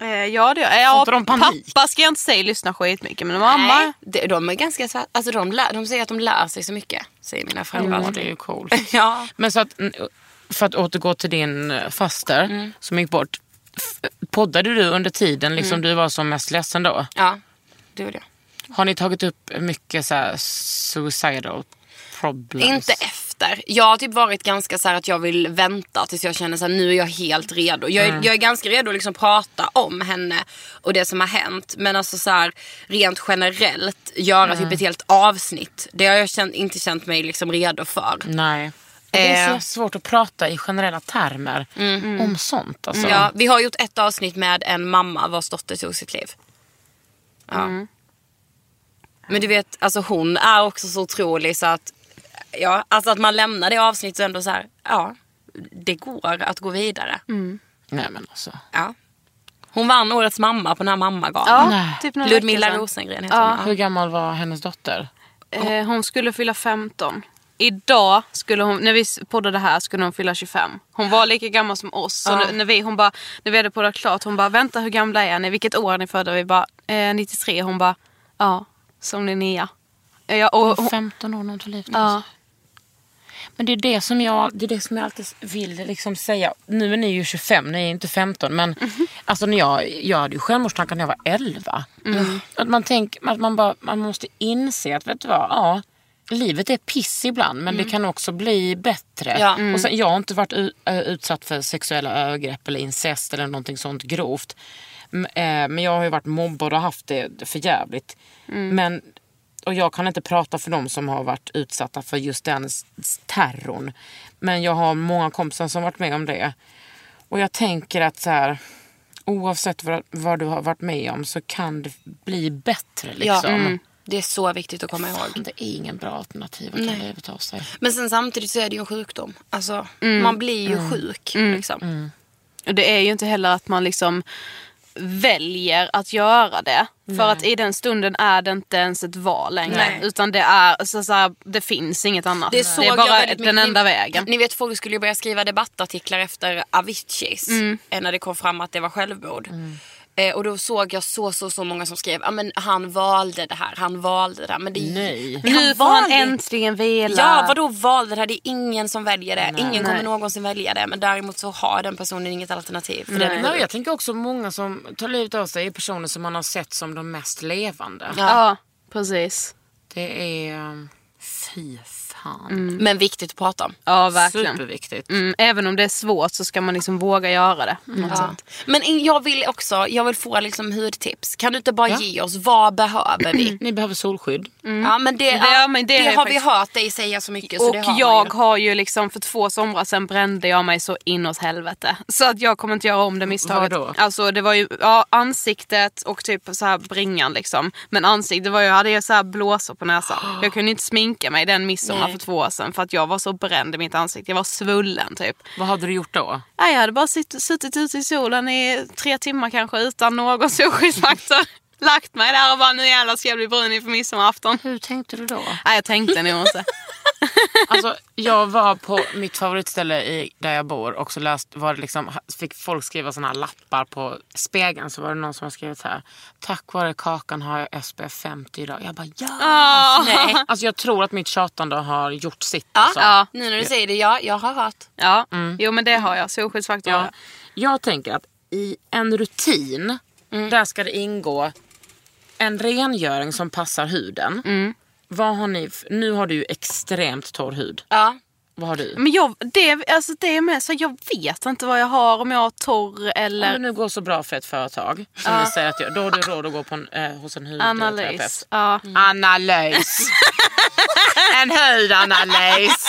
Eh, ja, det, ja inte de pappa ska jag inte säga lyssnar skitmycket men mamma. Nej, de, de är ganska så, alltså de, lär, de säger att de lär sig så mycket. Säger mina föräldrar. Ja, det är ju coolt. <laughs> Ja. Men så att, mm, för att återgå till din eh, faster Mm. som gick bort. Poddade du under tiden liksom Mm. du var som mest ledsen då? Ja, det gjorde jag. Har ni tagit upp mycket så här suicidal problems? Inte efter. Jag har typ varit ganska så att jag vill vänta tills jag känner att nu är jag helt redo. Jag är, jag är ganska redo att liksom prata om henne och det som har hänt. Men alltså så här, rent generellt göra typ ett helt avsnitt. Det har jag känt, inte känt mig liksom redo för. Nej. Det är Eh. Mm. så svårt att prata i generella termer om sånt. Alltså. Ja, vi har gjort ett avsnitt med en mamma vars dotter tog sitt liv. Ja. Men du vet, alltså hon är också så otrolig så att Ja, alltså att man lämnar det avsnittet och ändå så här, ja, det går att gå vidare. Nej men alltså. Ja. Hon vann årets mamma på den här mammagalan. Ja, typ Ludmilla. Rosengren heter Ja. hon. Hur gammal var hennes dotter? Eh, hon skulle fylla 15. Idag, skulle hon, när vi poddade här, skulle hon fylla 25. Hon var lika gammal som oss. Så Ja. när, när, vi, hon bara, när vi hade poddat klart, hon bara vänta hur gamla är ni? Vilket år är ni födda? Vi bara eh, 93. Hon bara ja, som Linnea. Ja, och, hon, 15 år när hon tog livet ja. Men det är det som jag, det är det som jag alltid vill liksom säga. Nu är ni ju 25, ni är inte 15. Men alltså när jag, jag hade ju självmordstankar när jag var 11. Att man, tänker, att man, bara, man måste inse att vet du vad, ja, livet är piss ibland men det kan också bli bättre. Ja. Och sen, jag har inte varit ö, utsatt för sexuella övergrepp eller incest eller någonting sånt grovt. Eh, Men jag har ju varit mobbad och haft det för jävligt. Men och jag kan inte prata för dem som har varit utsatta för just den terrorn. Men jag har många kompisar som varit med om det. Och jag tänker att så här, oavsett vad, vad du har varit med om så kan det bli bättre. Liksom. Ja, mm. Det är så viktigt att komma ihåg. Det är ingen bra alternativ att ta livet av sig. Men sen samtidigt så är det ju en sjukdom. Alltså, man blir ju sjuk. Liksom. Och det är ju inte heller att man liksom väljer att göra det. För att i den stunden är det inte ens ett val längre. Nej. Utan det är så, så här, det finns inget annat. Det, såg är bara den mycket. enda ni, vägen. Ni vet folk skulle ju börja skriva debattartiklar efter Aviciis. eh, När det kom fram att det var självmord. Eh, och då såg jag så, så, så många som skrev ah, men han valde det här, han valde det här. Men det, Nej. Men Nu får han valde- äntligen vila. Ja, vadå valde det här? Det är ingen som väljer det. Ingen kommer Nej. någonsin välja det. Men däremot så har den personen inget alternativ. För Nej, sjuk. jag tänker också många som tar livet av sig är personer som man har sett som de mest levande. Ja, precis. Det är... Fy fan. Men viktigt att prata om. Ja, verkligen. Superviktigt. Mm, även om det är svårt så ska man liksom våga göra det. Något Ja. Men jag vill också, jag vill få liksom hudtips. Kan du inte bara ge oss, vad behöver vi? <clears throat> Ni behöver solskydd. Ja men det, Ja, men det det, har faktiskt- vi hört dig säga så mycket. så Och det har jag ju. har ju liksom för två somrar sedan brände jag mig så inåt helvete. Så att jag kommer inte göra om det misstaget. Vadå? Alltså det var ju ja, ansiktet och typ så här bringan liksom. Men ansiktet var ju, jag hade ju så här blåsor på näsan. Jag kunde inte sminka mig den midsommar Nej. för två år sedan för att jag var så bränd i mitt ansikte. Jag var svullen typ. Vad hade du gjort då? Nej, jag hade bara sitt, suttit ute i solen i tre timmar kanske utan någon <laughs> solskyddsfaktor. Lagt mig där och bara nu jävlar ska jag bli brun inför midsommarafton. Hur tänkte du då? Nej jag tänkte nog inte. <laughs> Alltså, jag var på mitt favoritställe i, där jag bor och så läst, var det liksom, fick folk skriva såna här lappar på spegeln. Så var det någon som har skrivit så här. Tack vare kakan har jag SPF 50 idag. Jag bara ja. Nej. Alltså jag tror att mitt tjatande har gjort sitt. Ja, Alltså. Ja. nu när du säger det, ja jag har hört. Ja, jo men det har jag. Solskyddsfaktor Ja. jag. Jag tänker att i en rutin, där ska det ingå en rengöring som passar huden. Vad har ni, nu har du ju extremt torr hud. Ja. Vad har du? Men jag, det, alltså det är med så jag vet inte vad jag har, om jag har torr Om eller det nu går så bra för ett företag som ni säger att jag, då har du råd att gå på en, eh, hos en hudterapeut. analys. Ja. Analys. <laughs> en hudanalys.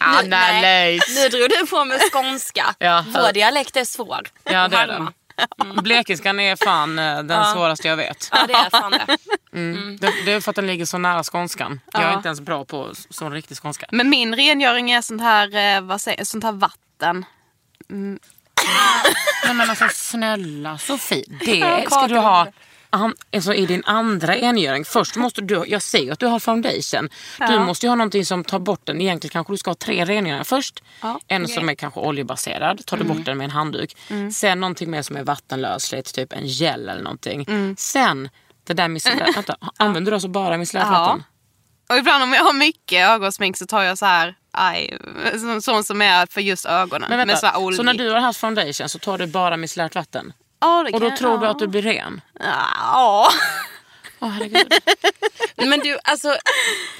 Analys. Nu drog du på med skånska. Ja. Vår dialekt är svår. Ja det är den. Blekingskan är fan eh, den svåraste jag vet. Ja det är fan det. Det, det är för att den ligger så nära skånskan. Jag är inte ens bra på sån riktig skånska. Men min rengöring är sånt här, eh, vad säger, sånt här vatten. <laughs> Nej men alltså snälla Sofie. Det ska du ha an, alltså, i din andra rengöring. Först måste du, jag ju att du har foundation. Du måste ju ha någonting som tar bort den. Egentligen kanske du ska ha tre rengöringar först. En som är kanske oljebaserad, tar du bort den med en handduk. Sen någonting mer som är vattenlösligt, typ en gel eller någonting. Sen det där micellärt, <laughs> vänta, använder du alltså bara micellärt Ja. Och ibland om jag har mycket ögonsmink så tar jag så här, aj, så- sånt som är för just ögonen. Men med vänta, så, så, när du har haft foundation så tar du bara micellärt vatten? Ja, det Och då kan- tror du ja. att du blir ren? Ja. Åh herregud. <laughs> Men du alltså,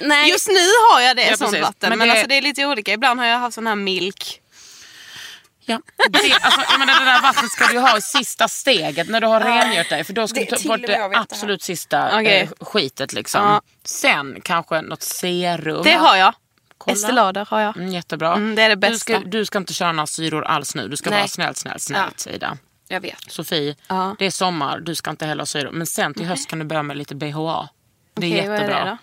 nej. Just nu har jag det Ja, sånt precis. vatten. Men Men, det- alltså, det är lite olika. Ibland har jag haft sån här milk. Ja. Det, alltså, jag menar, det där vattnet ska du ha i sista steget när du har rengjort dig. För då ska Det- du ta bort jag det vet det absolut sista Okej. eh, skitet. Liksom. Ja. Sen kanske något serum. Det har jag. Kolla. Estelader har jag. Mm, jättebra. Mm, det är det Du bästa. ska, du ska inte köra några syror alls nu. Du ska Nej. vara snällt, snällt, snällt Ida. Jag vet. Sofie, Ja. det är sommar. Du ska inte heller ha syror. Men sen till höst kan du börja med lite BHA. Det är Okej, vad är jättebra. det då?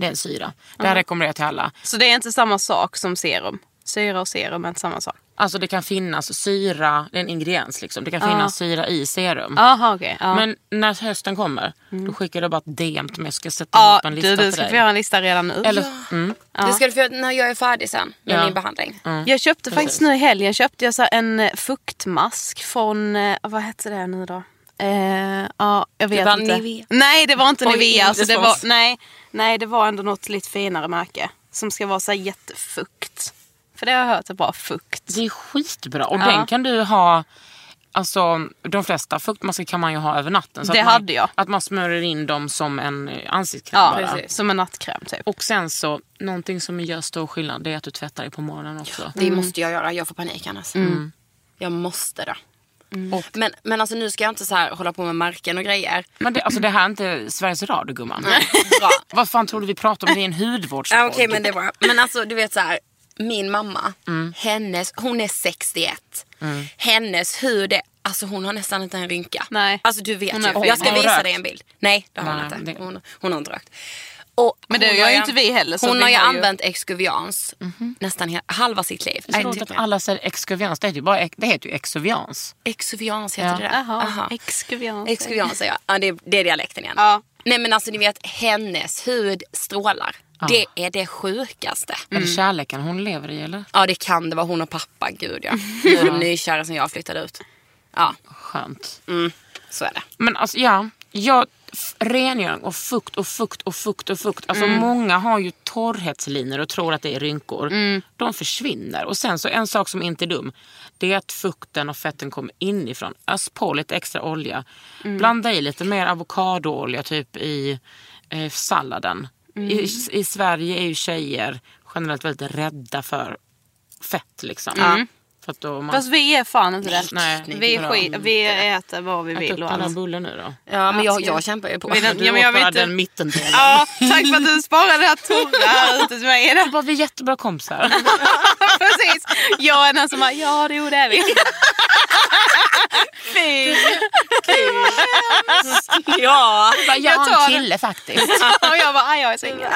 det är en syra. Det här rekommenderar jag till alla. Så det är inte samma sak som serum? Syra och serum är inte samma sak? Alltså det kan finnas syra, det är en ingrediens liksom. Det kan finnas syra i serum. Jaha okej. ja. Men när hösten kommer, då skickar du bara ett DM till mig. Jag ska sätta ja, ihop en lista du, du till ska dig. få göra en lista redan nu. Eller, mm, Det ska du få när jag är färdig sen med Ja. min behandling. Jag köpte faktiskt nu i helgen köpte jag så en eh, fuktmask från, eh, vad hette det nu då? Eh, ja, jag vet var inte. Nivea. Nej det var inte Oj, Nivea. Alltså, det var, nej, nej det var ändå något lite finare märke. Som ska vara så jättefukt. För det har jag hört är bra fukt. det är skitbra. Och Ja. den kan du ha... Alltså, de flesta fuktmasker kan man ju ha över natten. Så Det att man, hade jag. Att man smörjer in dem som en eh, ansiktskräm Ja, bara. precis. Som en nattkräm typ. Och sen så, någonting som gör stor skillnad det är att du tvättar dig på morgonen också. Det måste jag göra, jag får panik annars. Jag måste det. Och, Men, men alltså nu ska jag inte så här hålla på med märken och grejer. men det, alltså, det här är inte Sveriges Radio gumman. Vad fan tror du vi pratar om? Det är en hudvårdspodd. Ja, Okej men det var Men alltså du vet så här. Min mamma, hennes, hon är 61. Hennes hud är, alltså hon har nästan inte en rynka. Nej. Alltså du vet Hon ju. Jag ska hon visa rökt? dig en bild. Nej det har hon Nej, inte. det- Hon, hon har inte rökt. Och Men det hon gör har ju inte vi heller, så Hon vi har ju har ju- använt Excuvians nästan he- halva sitt liv. Det är så roligt att alla säger exkuvians. Det heter ju bara det heter ju exuvians. Excuvians heter Ja. det där. Aha. exkuvians. Jag. Ja, det, det är dialekten igen. Ja. Nej men alltså ni vet, hennes hud strålar. Det är det sjukaste. Är det kärleken hon lever i eller? Ja det kan det vara hon och pappa, gud ja. <laughs> Nu är de nykära sen jag flyttade ut. Ja, Skönt. så är det. Men alltså ja, jag, rengöring och fukt och fukt och fukt och fukt. Alltså många har ju torrhetslinjer och tror att det är rynkor. De försvinner. Och sen så en sak som inte är dum. Det är att fukten och fetten kommer inifrån. Ös på lite extra olja. Blanda i lite mer avokadoolja typ i eh, salladen. I, I Sverige är ju tjejer generellt väldigt rädda för fett liksom. Att då man... Fast vi är fan inte det. Nej, vi, är skit, vi äter vad vi Ät vill upp och den här allt. bullen nu då. Ja men jag, jag kämpar ju på. Vill den- Du Ja, men jag åt bara inte- den mittendelen. Ja, tack för att du sparade det här torra här <laughs> ute till mig. Det var vi är jättebra kompisar. <laughs> Precis. Jag är den som bara, ja jo det är vi. <laughs> Fy. ja, jag Jag har tar en kille faktiskt. Och jag bara, jag är singel.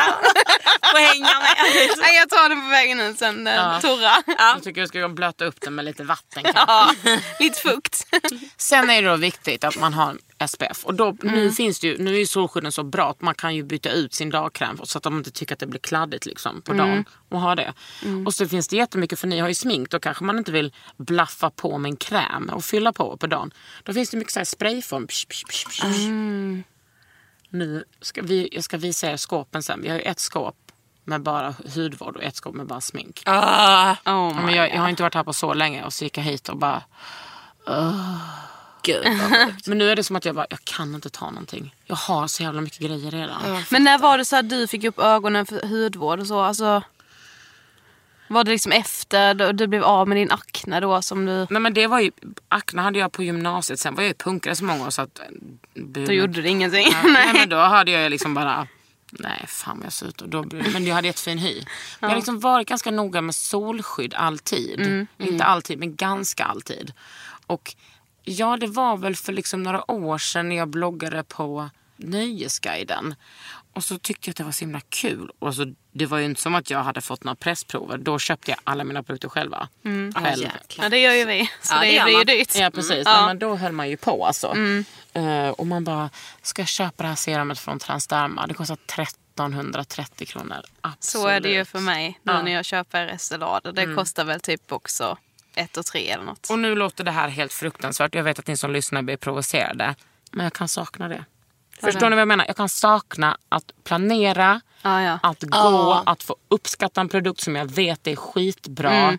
får hänga med. Nej, Jag tar den på vägen ut sen, den Ja. torra. Jag tycker jag ska blöta upp den med lite vatten. Ja, lite fukt. <laughs> Sen är det då viktigt att man har SPF. Och då, Mm. nu, finns det ju, nu är ju solskydden så bra att man kan ju byta ut sin dagkräm så att de inte tycker att det blir kladdigt liksom, på Mm. dagen. Och ha det. Och så finns det jättemycket, för ni har ju smink, då kanske man inte vill blaffa på med en kräm och fylla på på dagen. Då finns det mycket så här sprayform. Psh, psh, psh, psh. Mm. Nu ska vi, jag ska visa er skåpen sen. Vi har ju ett skåp med bara hudvård och ett skåp med bara smink. Ah, Oh Men jag, jag har inte varit här på så länge och så gick jag hit och bara gud vad sjukt. <laughs> Men nu är det som att jag bara, jag kan inte ta någonting. Jag har så jävla mycket grejer redan. Men när var det så att du fick upp ögonen för hudvård och så? Alltså, var det liksom efter då du blev av med din akne då som du... Nej men det var ju, akne hade jag på gymnasiet, sen var jag ju punkare så många år så att... Då gjorde det ingenting. Ja, nej men <laughs> då hade jag liksom bara, nej fan vad jag ser ut. Och då, men jag hade jättefin hy. Jag har liksom varit ganska noga med solskydd alltid. Inte alltid men ganska alltid. Och ja det var väl för liksom några år sedan när jag bloggade på Nöjesguiden. Och så tyckte jag att det var så himla kul. Och så, det var ju inte som att jag hade fått några pressprover. Då köpte jag alla mina produkter själva. Själv. Ja det gör ju vi. Så Ja, det det, blir ju dyrt. Ja precis, Ja. Nej, men då höll man ju på alltså. Eh, och man bara, ska jag köpa det här serumet från Transderma? Det kostar 1330 kronor. Absolut. Så är det ju för mig nu Ja. när jag köper Estée Det kostar väl typ också ett och tre eller något. Och nu låter det här helt fruktansvärt. Jag vet att ni som lyssnar blir provocerade. Men jag kan sakna det. Förstår ni vad jag menar? Jag kan sakna att planera, Ja, ja. att gå, att få uppskatta en produkt som jag vet är skitbra.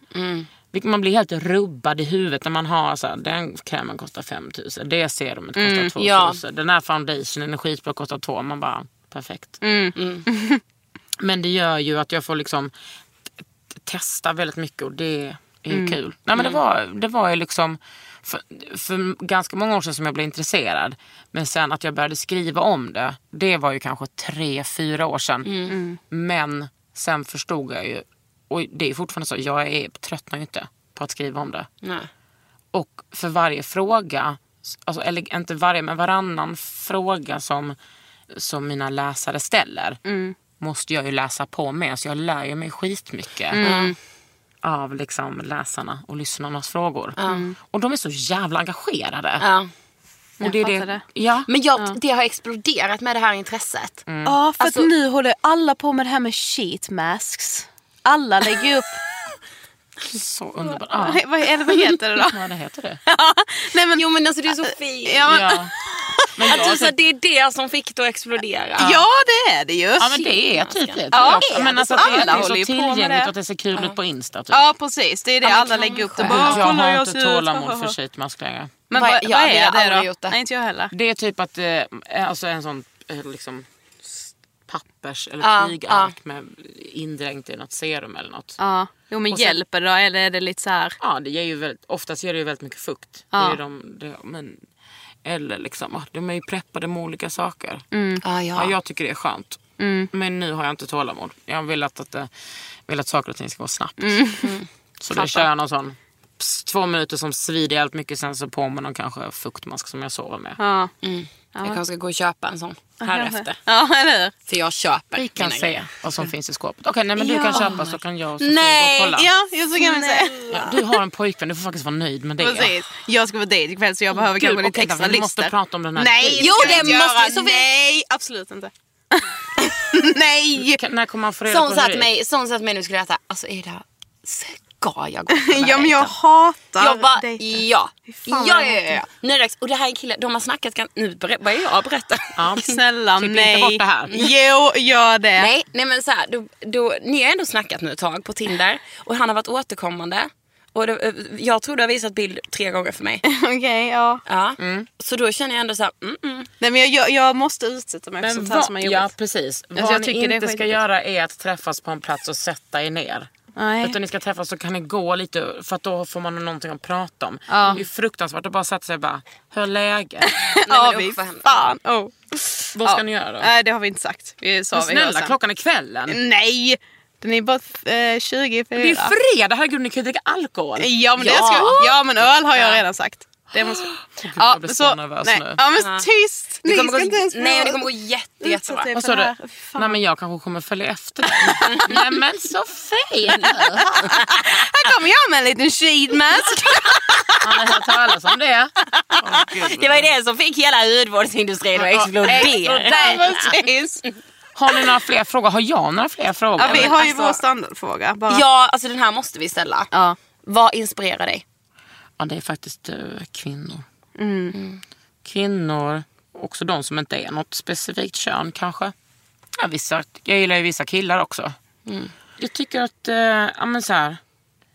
Vilket Man blir helt rubbad i huvudet när man har så här, den krämen kostar 5000, det serumet kostar 2000, den här foundationen är skitbra kostar 2 Man bara, perfekt. <laughs> Men det gör ju att jag får liksom testa väldigt mycket och det är ju kul. Nej, men det, var, det var ju liksom för, för ganska många år sedan som jag blev intresserad. Men sen att jag började skriva om det, det var ju kanske tre, fyra år sedan. Men sen förstod jag ju, och det är fortfarande så, jag är, tröttnar ju inte på att skriva om det. Nej. Och för varje fråga, alltså, eller inte varje men varannan fråga som, som mina läsare ställer måste jag ju läsa på med. Så jag lär ju mig skitmycket av liksom läsarna och lyssnarnas frågor. Och de är så jävla engagerade. Ja. och det är fattar det. Ja, Men jag, det har exploderat med det här intresset. Ja, för Alltså- att nu håller alla på med det här med sheet masks. Alla lägger upp... <laughs> så underbart. Ja. vad, eller vad heter det då? ja, det heter det. <laughs> Nej, men, Jo men alltså det är så fint. ja, men, Ja. Men Att du, så, det är det som fick det att explodera. ja, det är det ju. ja men det är typ det. Ja, tror jag. är men det alltså, så? att det, Alla det är så tillgängligt det. och att det ser kul ut på Insta. Typ. Ja, precis. Det är det. men alla lägger upp det. Jag har jag inte tålamod för sheetmask längre. Men Vad- vad, är det aldrig då? gjort det. Nej, inte jag heller. Det är typ att, eh, alltså en sån eh, liksom pappers eller Ja, tygark med indränkt i något serum eller något. Ja. Jo, men sen- hjälper det då? Eller är det lite så här... Ja, det ger ju väldigt, oftast ger det ju väldigt mycket fukt. Det är de, det, men, eller liksom, ah, de är ju preppade med olika saker. Ja, Ja, ja. jag tycker det är skönt. Men nu har jag inte tålamod. Jag vill att, att, det- vill att saker och ting ska gå snabbt. <laughs> Så då kör jag någon sån ps, två minuter som svider jävligt mycket. Sen så på med någon kanske fuktmask som jag sover med. Ja. Jag kanske ska gå och köpa en sån här efter. Ja, eller? För jag köper Vi kan mina se grejer. vad som finns i skåpet. Okej, nej men du Ja. kan köpa så kan jag och Sofie gå och kolla. Ja, just så kan vi säga. Ja, du har en pojkvän, du får faktiskt vara nöjd med det. Precis. Jag ska på dejt ikväll så jag behöver Gud, kanske lite okej, extra vi måste prata om den här Nej, dejten. Jo, ska vi det inte måste göra. vi, Sofie. Nej, absolut inte. <laughs> Nej! Kan- När kommer man få reda på sa hur till det är? mig, sån sa till mig nu skulle jag äta. Alltså Ida, ska jag gå på den här Ja, men jag dejten? hatar Jag bara, dejter. ja. Ja, ja, jag ja, ja. Nu är det dags. Och det här är en kille, de har snackat, gan- nu ber- börjar jag berätta. Ja. Snälla Klipp <laughs> nej. inte bort det här. Jo, gör det. Nej, nej men så här, då, då, ni har ändå snackat nu ett tag på Tinder och han har varit återkommande. Och det, eh, jag tror du har visat bild tre gånger för mig. <laughs> Okej, ja. Ja. Så då känner jag ändå så här, mm, mm. Nej men jag, jag, jag måste utsätta mig för Men sånt här vad, som är ja jobbigt. precis. jag Vad ni tycker det är inte ska skitjobbigt. göra är att träffas på en plats och sätta er ner. Nej. Utan ni ska träffas så kan ni gå lite för att då får man någonting att prata om. Ja. Det är fruktansvärt att bara sätta sig och bara, hur är läget? <laughs> Ja, vi fan. Oh. Vad ska Ja. ni göra? Nej, det har vi inte sagt. Vi sa Men vi snälla, sen. klockan är kvällen. Nej! Den är bara eh, 24. Det är ju fredag, herregud ni kan ju dricka alkohol. Ja men, Det Ja. ska, ja men öl har jag redan sagt. Det måste... <gasps> jag blir så nervös nej. nu. Ja men tyst! Det Ni kommer ska gå, inte ens nej, det kommer gå jätte, jättebra. er Vad sa du? Nej men jag kanske kommer följa efter dig. <laughs> Nej men så fin! Här kommer jag med en liten sheetmask. Har ni hört talas om det? <laughs> Åh, Gud. Det var ju det som fick hela hudvårdsindustrin att explodera. <laughs> Har ni några fler frågor? Har jag några fler frågor? Ja, vi har ju alltså- vår standardfråga. Bara. Ja, alltså den här måste vi ställa. Ja. Vad inspirerar dig? Ja, det är faktiskt eh, kvinnor. Mm. Kvinnor, också de som inte är något specifikt kön kanske. Ja, vissa, jag gillar ju vissa killar också. Mm. Jag tycker att, eh, ja men så här,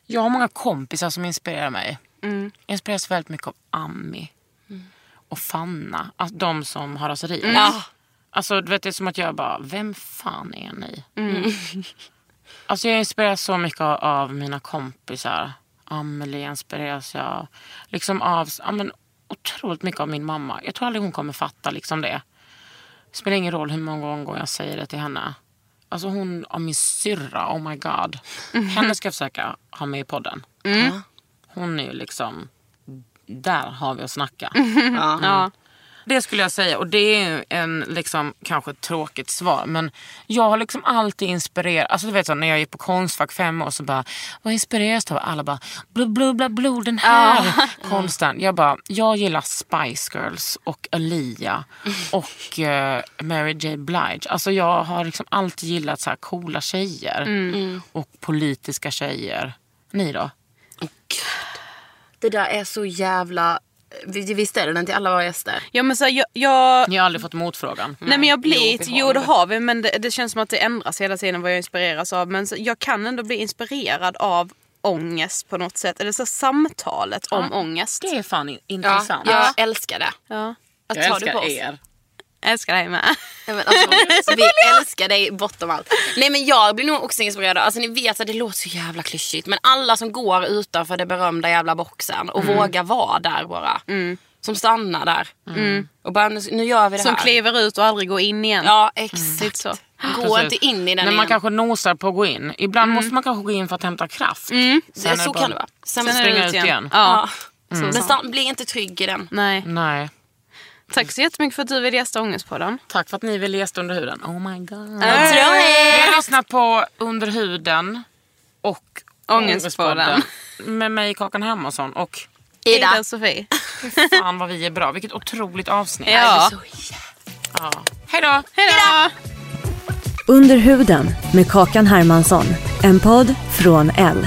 jag har många kompisar som inspirerar mig. Mm. Jag inspireras väldigt mycket av Ami och Fanna. Alltså, de som har raserier. Mm. Alltså du vet det är som att jag bara, vem fan är ni? Mm. Alltså jag inspireras så mycket av, av mina kompisar. Amelie inspireras jag liksom av, ja men otroligt mycket av min mamma. Jag tror aldrig hon kommer fatta liksom det. Det spelar ingen roll hur många gånger jag säger det till henne. Alltså hon, av min syrra, oh my god. Henne ska jag försöka ha med i podden. Hon är ju liksom, där har vi att snacka. <laughs> Ja. Det skulle jag säga och det är en liksom kanske ett tråkigt svar men jag har liksom alltid inspirerat, alltså du vet så när jag gick på Konstfack fem år så bara vad inspireras du av? Alla bara blub blub blub blub den här konsten. Jag bara, jag gillar Spice Girls och Alia och eh, Mary J Blige. Alltså jag har liksom alltid gillat så här coola tjejer och politiska tjejer. Ni då? Det där är så jävla... Vi, ställer den till alla våra gäster. ja men så här, jag, jag, Ni har aldrig fått motfrågan? Nej men jag blir, Jo, jo, det har vi men det, det känns som att det ändras hela tiden vad jag inspireras av. Men så, jag kan ändå bli inspirerad av ångest på något sätt. Eller så samtalet om ångest. Det är fan in- Ja, intressant. jag älskar det. Ja. Att Jag ta det på älskar oss. er. Jag älskar dig med. Ja, men <laughs> alltså, vi älskar dig bortom allt. Nej men jag blir nog också inspirerad. Alltså ni vet att det låter så jävla klyschigt. Men alla som går utanför den berömda jävla boxen och vågar vara där bara. Som stannar där. Och bara nu, nu gör vi det Som här. kliver ut och aldrig går in igen. Ja Lite exakt. så. Gå Precis. inte in i den När man igen. kanske nosar på att gå in. Ibland måste man kanske gå in för att hämta kraft. Sen Det, är så bara- kan det vara. Sen, Sen är springa det ut igen. Ja. ja. Men stan, bli inte trygg i den. Nej. Nej. Tack så jättemycket för att du ville gästa Ångestpodden. Tack för att ni ville gästa under huden. Oh my god. Jag tror Vi har lyssnat på Under huden och Ångestpodden. Ångestpodden med mig Kakan Hermansson och Ida. Ida och Sofie. fan vad vi är bra. Vilket otroligt avsnitt. Ja. Ja. Hej då. Hej då! Under huden med Kakan Hermansson. En podd från L.